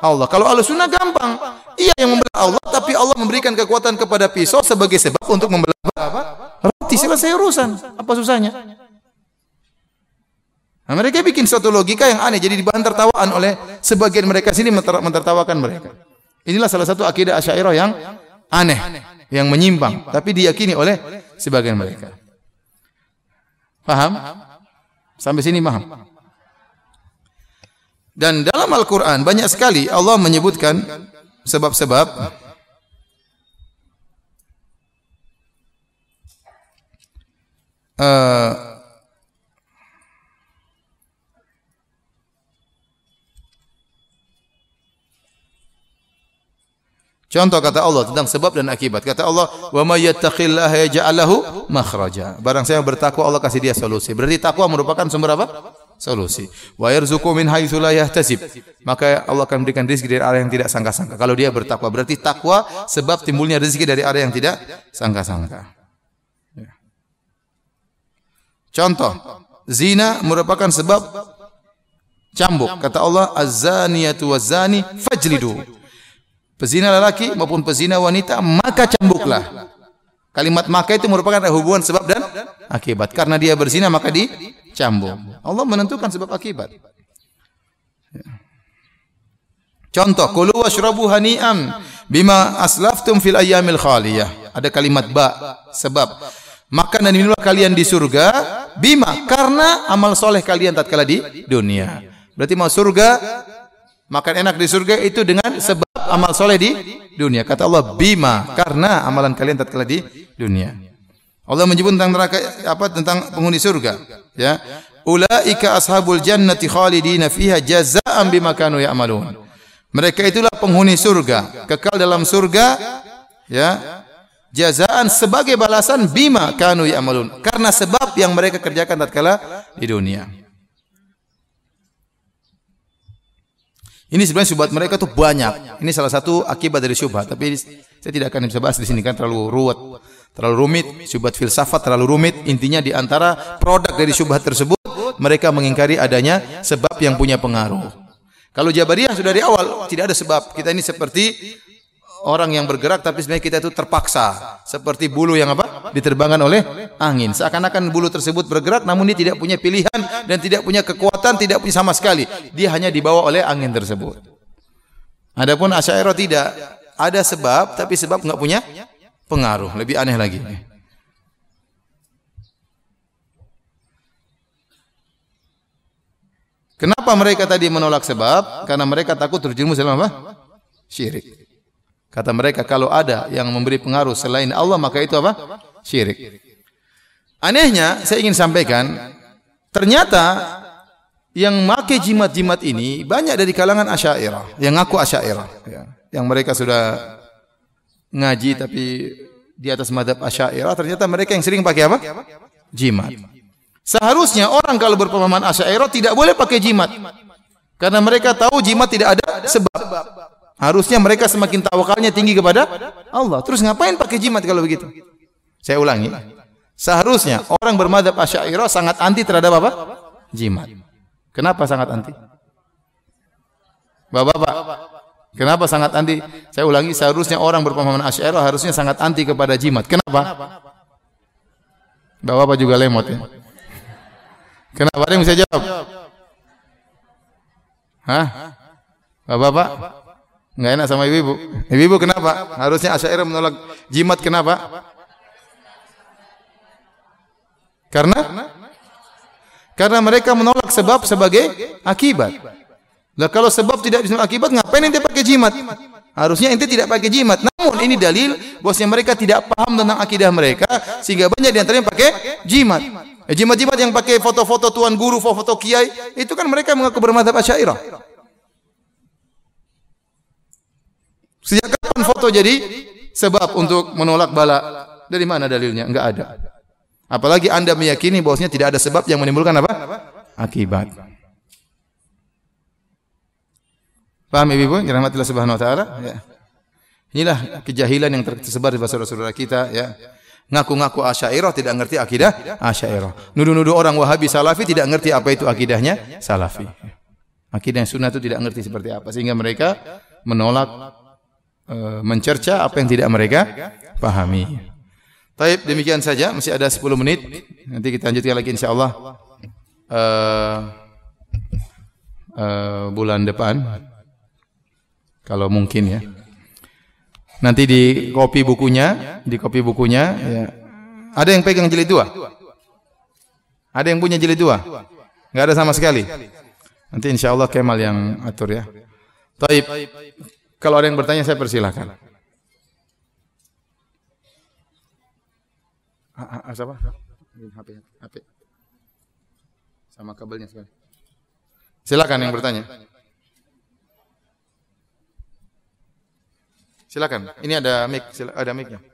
Allah. Kalau Allah sunnah gampang. Iya yang membelah Allah, tapi Allah memberikan kekuatan kepada pisau sebagai sebab untuk membelah? Roti selesai urusan. Apa susahnya? Nah, mereka bikin suatu logika yang aneh, jadi dibahan tertawaan oleh sebagian mereka sini mentertawakan mereka. Inilah salah satu akidah Asy'ariyah yang aneh, yang menyimpang, tapi diyakini oleh sebagian mereka. Paham? Sampai sini paham? Dan dalam Al-Quran banyak sekali Allah menyebutkan sebab-sebab uh, Contoh kata Allah tentang sebab dan akibat. Kata Allah, "Wa may yattaqillaha yaj'al lahu makhraja." Barang siapa bertakwa Allah kasih dia solusi. Berarti takwa merupakan sumber apa? Solusi. Wa yarzuqu min haitsu la yahtasib. Maka Allah akan berikan rezeki dari arah yang tidak sangka-sangka. Kalau dia bertakwa, berarti takwa sebab timbulnya rezeki dari arah yang tidak sangka-sangka. Ya. Contoh, zina merupakan sebab cambuk. Kata Allah, "Az-zaniyatu waz-zani fajlidu." Pezina lelaki maupun pezina wanita, maka cambuklah. Kalimat maka itu merupakan hubungan sebab dan akibat. Karena dia berzina maka dicambuk. Allah menentukan sebab akibat. Contoh, kulu washrabu hani'am bima aslaftum fil ayyamil khaliyah. Ada kalimat ba, sebab. Makan dan minumlah kalian di surga bima karena amal soleh kalian tatkala di dunia. Berarti mau surga makan enak di surga itu dengan sebab amal soleh di dunia. Kata Allah bima karena amalan kalian tatkala di dunia. Allah menyebut tentang neraka apa tentang penghuni surga, ya. Ulaika ashabul jannati khalidina fiha jazaa'an bima kanu ya'malun. Mereka itulah penghuni surga, kekal dalam surga, ya. Jazaan sebagai balasan bima kanu ya'malun. Karena sebab yang mereka kerjakan tatkala di dunia. Ini sebenarnya syubhat mereka tuh banyak. Ini salah satu akibat dari syubhat, tapi saya tidak akan bisa bahas di sini kan terlalu ruwet. terlalu rumit, syubhat filsafat terlalu rumit. Intinya di antara produk dari syubhat tersebut mereka mengingkari adanya sebab yang punya pengaruh. Kalau Jabariyah sudah dari awal tidak ada sebab. Kita ini seperti orang yang bergerak tapi sebenarnya kita itu terpaksa. Seperti bulu yang apa? Diterbangkan oleh angin. Seakan-akan bulu tersebut bergerak namun dia tidak punya pilihan dan tidak punya kekuatan tidak punya sama sekali. Dia hanya dibawa oleh angin tersebut. Adapun Asy'ariyah tidak. Ada sebab tapi sebab enggak punya pengaruh. Lebih aneh lagi. Kenapa mereka tadi menolak sebab? Karena mereka takut terjerumus dalam apa? Syirik. Kata mereka kalau ada yang memberi pengaruh selain Allah maka itu apa? Syirik. Anehnya saya ingin sampaikan ternyata yang make jimat-jimat ini banyak dari kalangan Asy'ariyah yang ngaku Asy'ariyah ya. Yang mereka sudah ngaji tapi di atas madhab Asy'ariyah ternyata mereka yang sering pakai apa? Jimat. Seharusnya orang kalau berpemahaman Asy'ariyah tidak boleh pakai jimat. Karena mereka tahu jimat tidak ada sebab. Harusnya mereka semakin tawakalnya tinggi kepada Allah. Terus ngapain pakai jimat kalau begitu? Saya ulangi. Seharusnya orang bermadhab Asy'ariyah sangat anti terhadap apa? Jimat. Kenapa sangat anti? Bapak-bapak, kenapa sangat anti? Saya ulangi, seharusnya orang berpemahaman Asy'ariyah harusnya sangat anti kepada jimat. Kenapa? Bapak-bapak juga lemot ya. Kenapa ada yang bisa jawab? Hah? Bapak-bapak? Enggak enak sama ibu-ibu. Ibu-ibu kenapa? Harusnya Asy'ariyah menolak jimat kenapa? Karena karena mereka menolak sebab sebagai akibat. Lah kalau sebab tidak bisa akibat, ngapain ente pakai jimat? Harusnya ente tidak pakai jimat. Namun ini dalil bosnya mereka tidak paham tentang akidah mereka sehingga banyak di antaranya pakai jimat. Eh, jimat-jimat yang pakai foto-foto tuan guru, foto-foto kiai, itu kan mereka mengaku bermadhab Asy'ariyah. Sejak kapan foto jadi sebab untuk menolak bala? Dari mana dalilnya? Enggak ada. Apalagi Anda meyakini bahwasanya tidak ada sebab yang menimbulkan apa? Akibat. Paham Ibu? Rahmatillah Subhanahu wa taala, ya. Inilah kejahilan yang tersebar di saudara-saudara kita, ya. Ngaku-ngaku Asy'ariyah tidak ngerti akidah Asy'ariyah. Nuduh-nuduh orang Wahabi Salafi tidak ngerti apa itu akidahnya Salafi. Akidah yang sunnah itu tidak ngerti seperti apa sehingga mereka menolak mencerca apa yang tidak mereka pahami. Taib demikian saja, masih ada 10 menit. Nanti kita lanjutkan lagi insyaallah uh, uh, bulan depan. Kalau mungkin ya. Nanti di kopi bukunya, di kopi bukunya ya. Ada yang pegang jilid dua? Ada yang punya jilid dua? Enggak ada sama sekali. Nanti insyaallah Kemal yang atur ya. Taib. Kalau ada yang bertanya saya persilahkan. Ah, apa? HP, HP. Sama kabelnya sekali. Silakan yang bertanya. Silakan. Ini ada mic, ada mic-nya.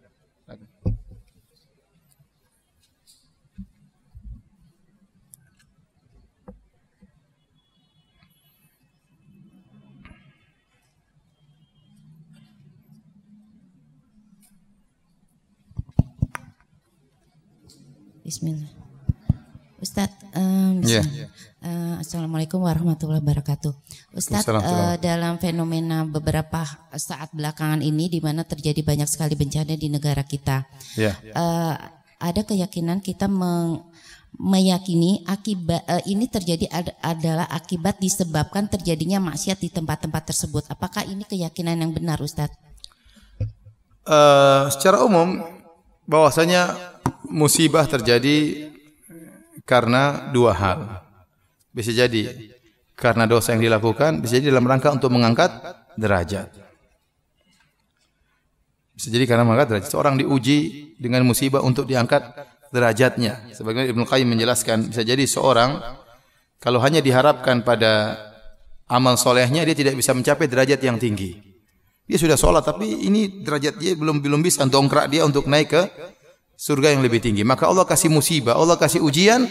Bismillah. Ustadz, um, yeah. uh, Assalamualaikum warahmatullahi wabarakatuh. Ustadz, uh, dalam fenomena beberapa saat belakangan ini, di mana terjadi banyak sekali bencana di negara kita, yeah. uh, ada keyakinan kita meng, meyakini akibat uh, ini terjadi ad, adalah akibat disebabkan terjadinya maksiat di tempat-tempat tersebut. Apakah ini keyakinan yang benar, Ustadz? Uh, secara umum, bahwasanya musibah terjadi karena dua hal. Bisa jadi karena dosa yang dilakukan, bisa jadi dalam rangka untuk mengangkat derajat. Bisa jadi karena mengangkat derajat. Seorang diuji dengan musibah untuk diangkat derajatnya. Sebagaimana Ibnu Qayyim menjelaskan, bisa jadi seorang kalau hanya diharapkan pada amal solehnya, dia tidak bisa mencapai derajat yang tinggi. Dia sudah sholat, tapi ini derajat dia belum belum bisa dongkrak dia untuk naik ke surga yang lebih tinggi. Maka Allah kasih musibah, Allah kasih ujian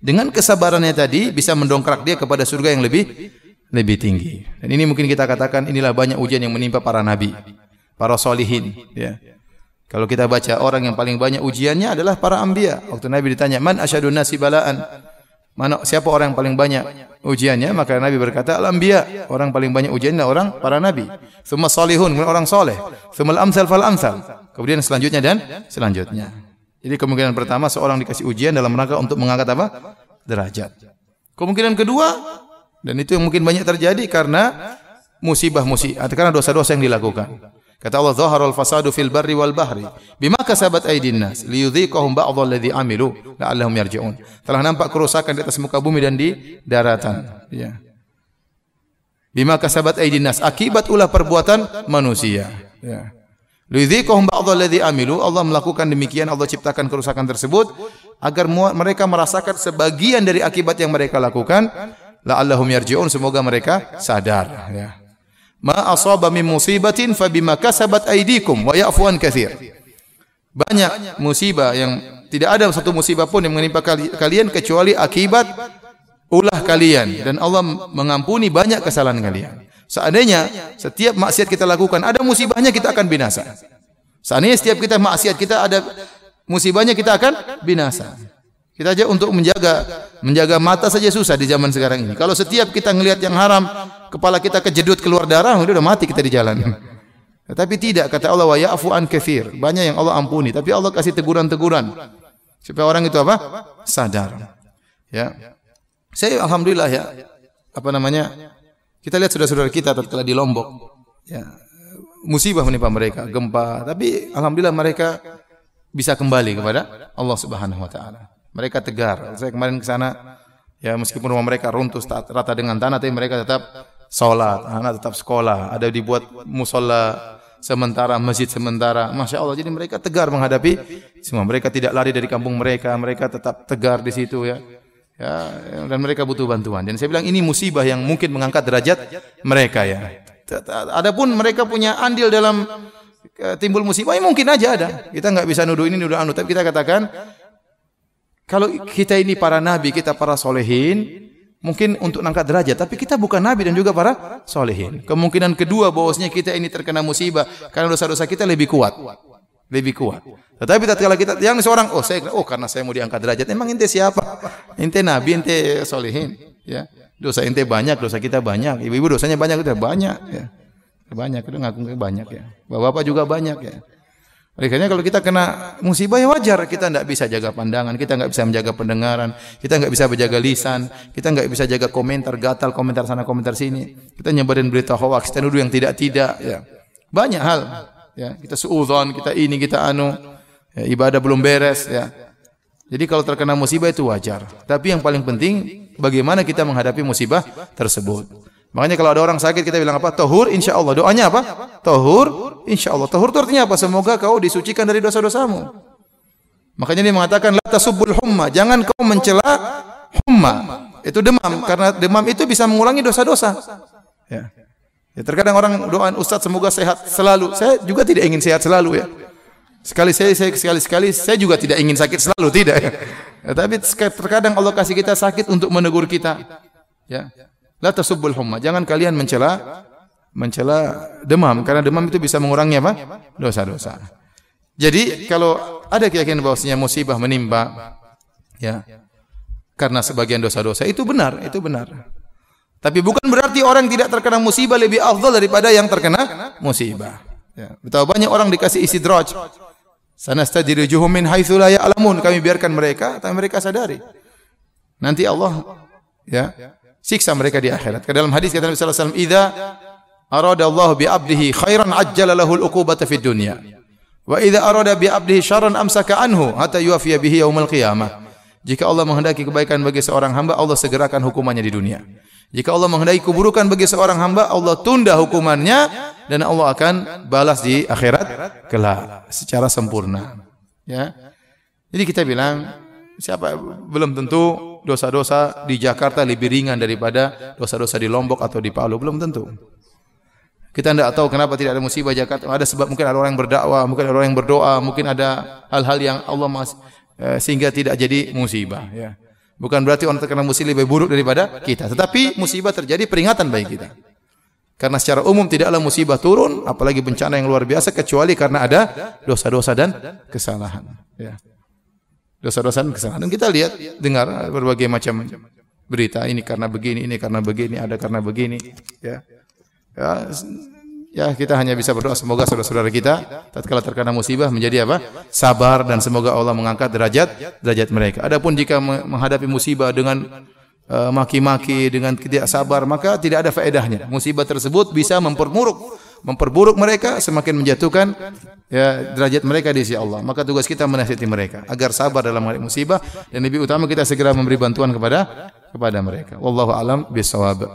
dengan kesabarannya tadi bisa mendongkrak dia kepada surga yang lebih lebih tinggi. Dan ini mungkin kita katakan inilah banyak ujian yang menimpa para nabi, para solihin. Ya. Kalau kita baca orang yang paling banyak ujiannya adalah para anbiya. Waktu Nabi ditanya, "Man asyadun nasi balaan?" Mana siapa orang yang paling banyak ujiannya? Maka Nabi berkata, "Al-anbiya." Orang paling banyak ujiannya orang para nabi. Tsumma salihun, kemudian orang soleh. Fal amsal. Kemudian selanjutnya dan selanjutnya. Jadi kemungkinan pertama seorang dikasih ujian dalam rangka untuk mengangkat apa? Derajat. Kemungkinan kedua dan itu yang mungkin banyak terjadi karena musibah-musibah, karena dosa-dosa yang dilakukan. Kata Allah, "Zaharal fasadu fil barri wal bahri bima kasabat aydin nas liyudhiqahum ba'dha alladhi amilu la'allahum yarji'un." Telah nampak kerusakan di atas muka bumi dan di daratan, ya. Bima kasabat aydin nas, akibat ulah perbuatan manusia, ya. Liyudhiqahum ba'dha alladhi amilu, Allah melakukan demikian, Allah ciptakan kerusakan tersebut agar mereka merasakan sebagian dari akibat yang mereka lakukan, la'allahum yarji'un, semoga mereka sadar, ya. Ma asaba min musibatin fa bima kasabat aydikum wa ya'fu an katsir. Banyak musibah yang tidak ada satu musibah pun yang menimpa kalian kecuali akibat ulah kalian. Dan Allah mengampuni banyak kesalahan kalian. Seandainya setiap maksiat kita lakukan ada musibahnya kita akan binasa. Seandainya setiap kita maksiat kita ada musibahnya kita akan binasa. Kita aja untuk menjaga menjaga mata saja susah di zaman sekarang ini. Kalau setiap kita ngelihat yang haram, kepala kita kejedut keluar darah, udah mati kita di jalan. Tetapi tidak kata Allah wa ya'fu an katsir. Banyak yang Allah ampuni, tapi Allah kasih teguran-teguran supaya orang itu apa? sadar. Ya. Saya alhamdulillah ya apa namanya? Kita lihat saudara-saudara kita tatkala di Lombok. Ya. Musibah menimpa mereka, gempa, tapi alhamdulillah mereka bisa kembali kepada Allah Subhanahu wa taala. Mereka tegar. Saya kemarin ke sana, ya meskipun rumah mereka runtuh rata dengan tanah, tapi mereka tetap sholat, anak tetap sekolah. Ada dibuat musola sementara, masjid sementara. Masya Allah. Jadi mereka tegar menghadapi semua. Mereka tidak lari dari kampung mereka. Mereka tetap tegar di situ ya. Ya, dan mereka butuh bantuan. Dan saya bilang ini musibah yang mungkin mengangkat derajat mereka ya. Adapun mereka punya andil dalam eh, timbul musibah, ya mungkin aja ada. Kita nggak bisa nuduh ini nuduh anu, tapi kita katakan kalau kita ini para nabi, kita para solehin, mungkin untuk angkat derajat. Tapi kita bukan nabi dan juga para solehin. Kemungkinan kedua bahwasanya kita ini terkena musibah karena dosa-dosa kita lebih kuat. Lebih kuat. Tetapi tatkala kita yang seorang oh saya oh karena saya mau diangkat derajat. Emang ente siapa? Ente nabi, ente solehin. Ya. Dosa ente banyak, dosa kita banyak. Ibu-ibu dosanya banyak, udah banyak. Ya. Banyak, itu ngaku banyak ya. Bapak-bapak juga banyak ya. Oleh karena kalau kita kena musibah ya wajar, kita tidak bisa jaga pandangan, kita nggak bisa menjaga pendengaran, kita nggak bisa menjaga lisan, kita nggak bisa jaga komentar gatal, komentar sana, komentar sini. Kita nyebarin berita hoax, kita nuduh yang tidak-tidak, ya. Banyak hal, ya. Kita suudzon, kita ini, kita anu, ya, ibadah belum beres, ya. Jadi kalau terkena musibah itu wajar. Tapi yang paling penting bagaimana kita menghadapi musibah tersebut. Makanya kalau ada orang sakit kita bilang apa? Tohur insya Allah. Doanya apa? Tohur insya Allah. Tohur itu artinya apa? Semoga kau disucikan dari dosa-dosamu. Makanya dia mengatakan la tasubul humma. Jangan kau mencela humma. Itu demam karena demam itu bisa mengulangi dosa-dosa. Ya. Ya. terkadang orang doa Ustaz semoga sehat selalu. Saya juga tidak ingin sehat selalu ya. Sekali saya, saya sekali sekali saya juga tidak ingin sakit selalu tidak ya. ya tapi terkadang Allah kasih kita sakit untuk menegur kita. Ya. La tasubbul humma. Jangan kalian mencela mencela demam karena demam itu bisa mengurangi apa? dosa-dosa. Jadi kalau ada keyakinan bahwasanya musibah menimpa ya karena sebagian dosa-dosa itu benar, itu benar. Tapi bukan berarti orang tidak terkena musibah lebih afdal daripada yang terkena musibah. Ya, betapa banyak orang dikasih istidraj. Sanastadrijuhum min haitsu la ya'lamun. Kami biarkan mereka, tapi mereka sadari. Nanti Allah ya siksa mereka di akhirat. Ke dalam hadis kata Nabi sallallahu alaihi wasallam, "Idza arada Allah bi 'abdihi khairan ajjala lahu al-uqubata fid dunya. Wa idza arada bi 'abdihi syarran amsaka anhu hatta yuwafiya bihi yaumil qiyamah." Jika Allah menghendaki kebaikan bagi seorang hamba, Allah segerakan hukumannya di dunia. Jika Allah menghendaki keburukan bagi seorang hamba, Allah tunda hukumannya dan Allah akan balas di akhirat kelak secara sempurna. Ya. Jadi kita bilang siapa belum tentu dosa-dosa di Jakarta lebih ringan daripada dosa-dosa di Lombok atau di Palu, belum tentu. Kita tidak tahu kenapa tidak ada musibah Jakarta. Ada sebab mungkin ada orang yang berdakwah, mungkin ada orang yang berdoa, mungkin ada hal-hal yang Allah mas, eh, sehingga tidak jadi musibah. Ya. Bukan berarti orang terkena musibah lebih buruk daripada kita. Tetapi musibah terjadi peringatan bagi kita. Karena secara umum tidaklah musibah turun, apalagi bencana yang luar biasa kecuali karena ada dosa-dosa dan kesalahan. Ya. Dosa-dosa dan kesalahan. Dan kita lihat, dengar berbagai macam berita ini karena begini, ini karena begini, ada karena begini. Ya, ya, ya kita hanya bisa berdoa semoga saudara-saudara kita tatkala terkena musibah menjadi apa? Sabar dan semoga Allah mengangkat derajat derajat mereka. Adapun jika menghadapi musibah dengan Eh, maki-maki dengan tidak sabar maka tidak ada faedahnya. Musibah tersebut bisa memperburuk memperburuk mereka semakin menjatuhkan ya derajat mereka di sisi Allah. Maka tugas kita menasihati mereka agar sabar dalam menghadapi musibah dan lebih utama kita segera memberi bantuan kepada kepada mereka. Wallahu alam bisawab.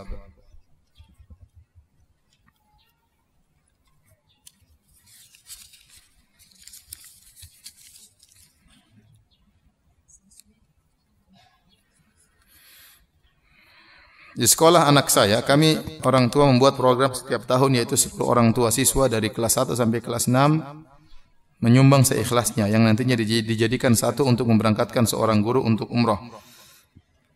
Di sekolah anak saya, kami orang tua membuat program setiap tahun yaitu 10 orang tua siswa dari kelas 1 sampai kelas 6 menyumbang seikhlasnya yang nantinya dijadikan satu untuk memberangkatkan seorang guru untuk umroh.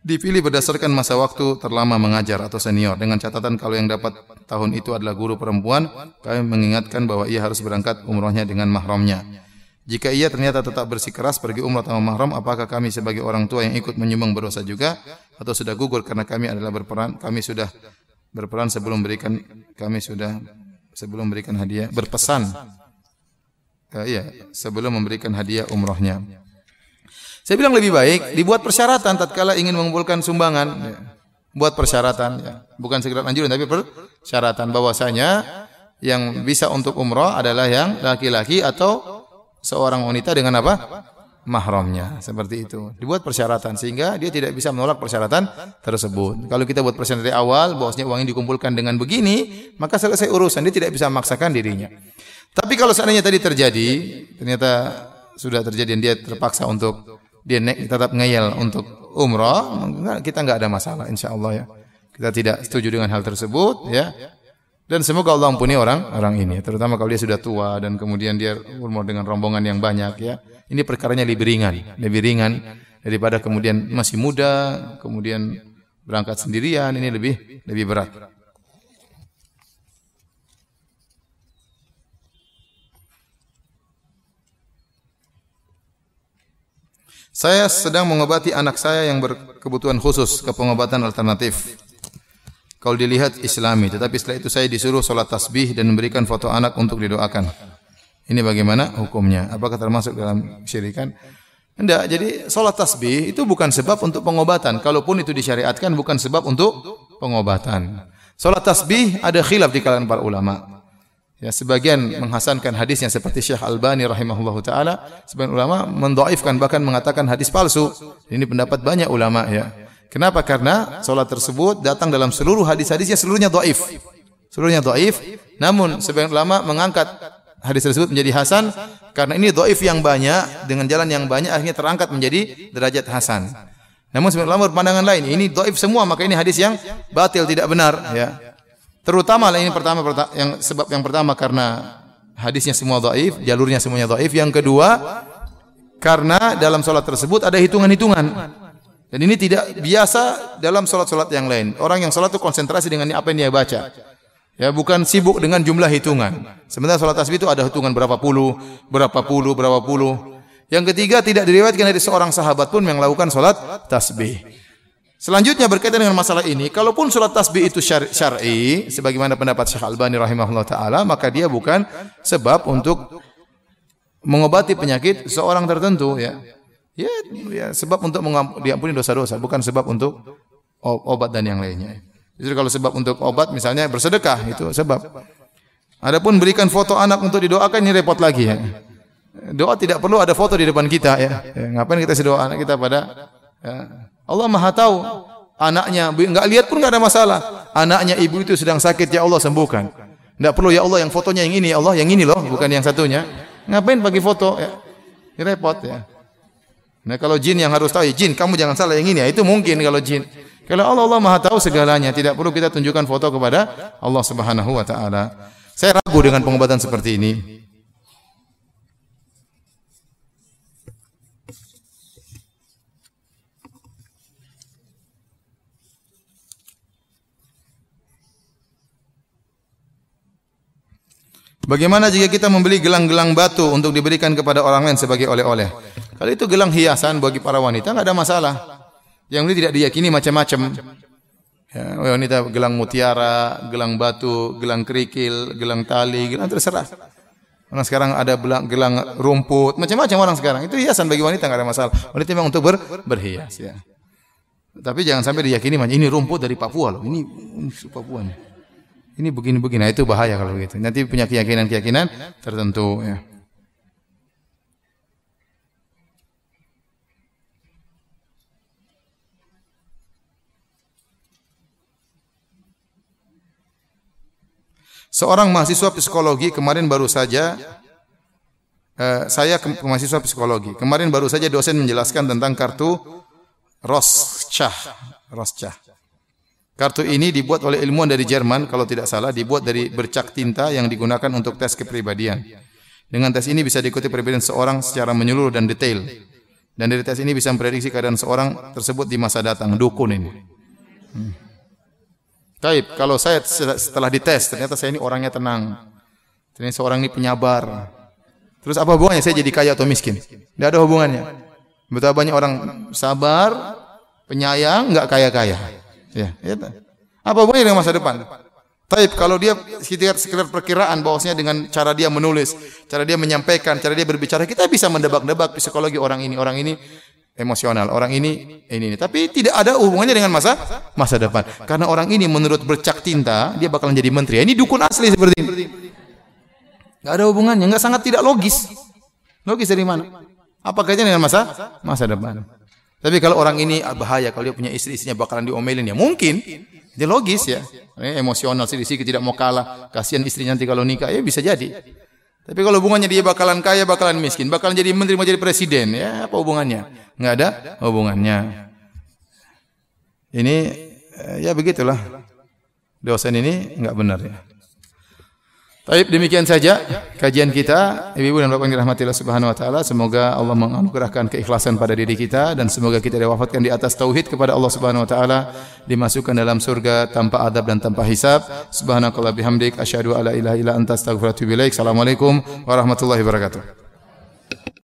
Dipilih berdasarkan masa waktu terlama mengajar atau senior dengan catatan kalau yang dapat tahun itu adalah guru perempuan, kami mengingatkan bahwa ia harus berangkat umrohnya dengan mahramnya. Jika ia ternyata tetap bersikeras pergi umrah tanpa mahram, apakah kami sebagai orang tua yang ikut menyumbang berdosa juga atau sudah gugur karena kami adalah berperan, kami sudah berperan sebelum berikan kami sudah sebelum memberikan hadiah berpesan. Uh, iya, sebelum memberikan hadiah umrohnya. Saya bilang lebih baik dibuat persyaratan tatkala ingin mengumpulkan sumbangan. Ya. Buat persyaratan ya. Bukan segera anjuran tapi persyaratan bahwasanya yang bisa untuk umroh adalah yang laki-laki atau seorang wanita dengan apa? mahramnya seperti itu. Dibuat persyaratan sehingga dia tidak bisa menolak persyaratan tersebut. Kalau kita buat persyaratan dari awal bahwasanya uang ini dikumpulkan dengan begini, maka selesai urusan dia tidak bisa memaksakan dirinya. Tapi kalau seandainya tadi terjadi, ternyata sudah terjadi dan dia terpaksa untuk dia naik tetap ngeyel untuk umrah, kita nggak ada masalah insya Allah ya. Kita tidak setuju dengan hal tersebut ya. Dan semoga Allah ampuni orang orang ini, terutama kalau dia sudah tua dan kemudian dia umur dengan rombongan yang banyak ya. Ini perkaranya lebih ringan, lebih ringan daripada kemudian masih muda, kemudian berangkat sendirian, ini lebih lebih berat. Saya sedang mengobati anak saya yang berkebutuhan khusus ke pengobatan alternatif. Kalau dilihat islami, tetapi setelah itu saya disuruh sholat tasbih dan memberikan foto anak untuk didoakan. Ini bagaimana hukumnya? Apakah termasuk dalam syirikan? Tidak. Jadi sholat tasbih itu bukan sebab untuk pengobatan. Kalaupun itu disyariatkan bukan sebab untuk pengobatan. Sholat tasbih ada khilaf di kalangan para ulama. Ya, sebagian menghasankan hadisnya seperti Syekh Albani rahimahullahu taala, sebagian ulama mendoaifkan bahkan mengatakan hadis palsu. Ini pendapat banyak ulama ya. Kenapa? Karena solat tersebut datang dalam seluruh hadis-hadisnya seluruhnya doif. Seluruhnya doif. Namun sebagian ulama mengangkat hadis tersebut menjadi hasan karena ini doif yang banyak dengan jalan yang banyak akhirnya terangkat menjadi derajat hasan. Namun sebagian ulama berpandangan lain. Ini doif semua maka ini hadis yang batil tidak benar. Ya. Terutama ini pertama yang sebab yang pertama karena hadisnya semua doif, jalurnya semuanya doif. Yang kedua karena dalam solat tersebut ada hitungan-hitungan. Dan ini tidak biasa dalam solat-solat yang lain. Orang yang solat itu konsentrasi dengan apa yang dia baca. Ya, bukan sibuk dengan jumlah hitungan. Sementara solat tasbih itu ada hitungan berapa puluh, berapa puluh, berapa puluh. Yang ketiga tidak diriwayatkan dari seorang sahabat pun yang melakukan solat tasbih. Selanjutnya berkaitan dengan masalah ini, kalaupun solat tasbih itu syar'i, sebagaimana pendapat Syekh Albani rahimahullah taala, maka dia bukan sebab untuk mengobati penyakit seorang tertentu ya. Ya, ya sebab untuk diampuni dosa-dosa, bukan sebab untuk obat dan yang lainnya. Jadi kalau sebab untuk obat misalnya bersedekah itu sebab. Adapun berikan foto anak untuk didoakan ini repot lagi ya. Doa tidak perlu ada foto di depan kita ya. ya ngapain kita doa anak kita pada ya. Allah Maha tahu anaknya enggak lihat pun enggak ada masalah. Anaknya ibu itu sedang sakit ya Allah sembuhkan. Enggak perlu ya Allah yang fotonya yang ini ya Allah yang ini loh bukan yang satunya. Ngapain bagi foto ya? Ini repot ya. Nah kalau jin yang harus tahu, ya, jin kamu jangan salah yang ini ya, itu mungkin kalau jin. Kalau Allah Allah Maha tahu segalanya, tidak perlu kita tunjukkan foto kepada Allah Subhanahu wa taala. Saya ragu dengan pengobatan seperti ini. Bagaimana jika kita membeli gelang-gelang batu untuk diberikan kepada orang lain sebagai oleh-oleh? Kalau itu gelang hiasan bagi para wanita nggak ada masalah. Yang ini tidak diyakini macam-macam. Ya, wanita gelang mutiara, gelang batu, gelang kerikil, gelang tali, gelang terserah. Orang sekarang ada gelang, rumput, macam-macam orang sekarang. Itu hiasan bagi wanita nggak ada masalah. Wanita memang untuk ber, berhias ya. Tapi jangan sampai diyakini ini rumput dari Papua loh. Ini, ini Papua nih. Ini begini-begini. Nah, itu bahaya kalau begitu. Nanti punya keyakinan-keyakinan tertentu ya. Seorang mahasiswa psikologi kemarin baru saja uh, saya ke mahasiswa psikologi. Kemarin baru saja dosen menjelaskan tentang kartu Roschach. Roschach. Kartu ini dibuat oleh ilmuwan dari Jerman kalau tidak salah, dibuat dari bercak tinta yang digunakan untuk tes kepribadian. Dengan tes ini bisa diikuti perbedaan seorang secara menyeluruh dan detail. Dan dari tes ini bisa memprediksi keadaan seorang tersebut di masa datang. Dukun ini. Hmm. Taib, kalau saya setelah dites ternyata saya ini orangnya tenang. Ternyata seorang ini penyabar. Terus apa hubungannya saya jadi kaya atau miskin? Tidak ada hubungannya. Betapa banyak orang sabar, penyayang, nggak kaya-kaya. Ya, ya. Apa hubungannya dengan masa depan? Taib kalau dia sekitar sekedar perkiraan bahwasanya dengan cara dia menulis, cara dia menyampaikan, cara dia berbicara, kita bisa mendebak-debak psikologi orang ini, orang ini emosional, orang ini ini ini. Tapi tidak ada hubungannya dengan masa masa depan. Karena orang ini menurut bercak tinta, dia bakalan jadi menteri. Ini dukun asli seperti ini. Gak ada hubungannya, nggak sangat tidak logis. Logis dari mana? Apa kaitannya dengan masa masa depan? Tapi kalau orang ini ah, bahaya, kalau dia punya istri, istrinya bakalan diomelin ya mungkin. Dia logis ya. Emosional sih sih tidak mau kalah. Kasihan istrinya nanti kalau nikah ya bisa jadi. Tapi kalau hubungannya dia bakalan kaya, bakalan miskin, bakalan jadi menteri, mau jadi presiden, ya apa hubungannya? Enggak ada hubungannya. Ini eh, ya begitulah. Dosen ini enggak benar ya. Baik, demikian saja kajian kita. Ibu-ibu dan bapak yang dirahmati Allah Subhanahu wa taala, semoga Allah menganugerahkan keikhlasan pada diri kita dan semoga kita diwafatkan di atas tauhid kepada Allah Subhanahu wa taala, dimasukkan dalam surga tanpa adab dan tanpa hisab. Subhanakallah bihamdik asyhadu alla ilaha illa anta astaghfiruka wa atubu. Assalamualaikum warahmatullahi wabarakatuh.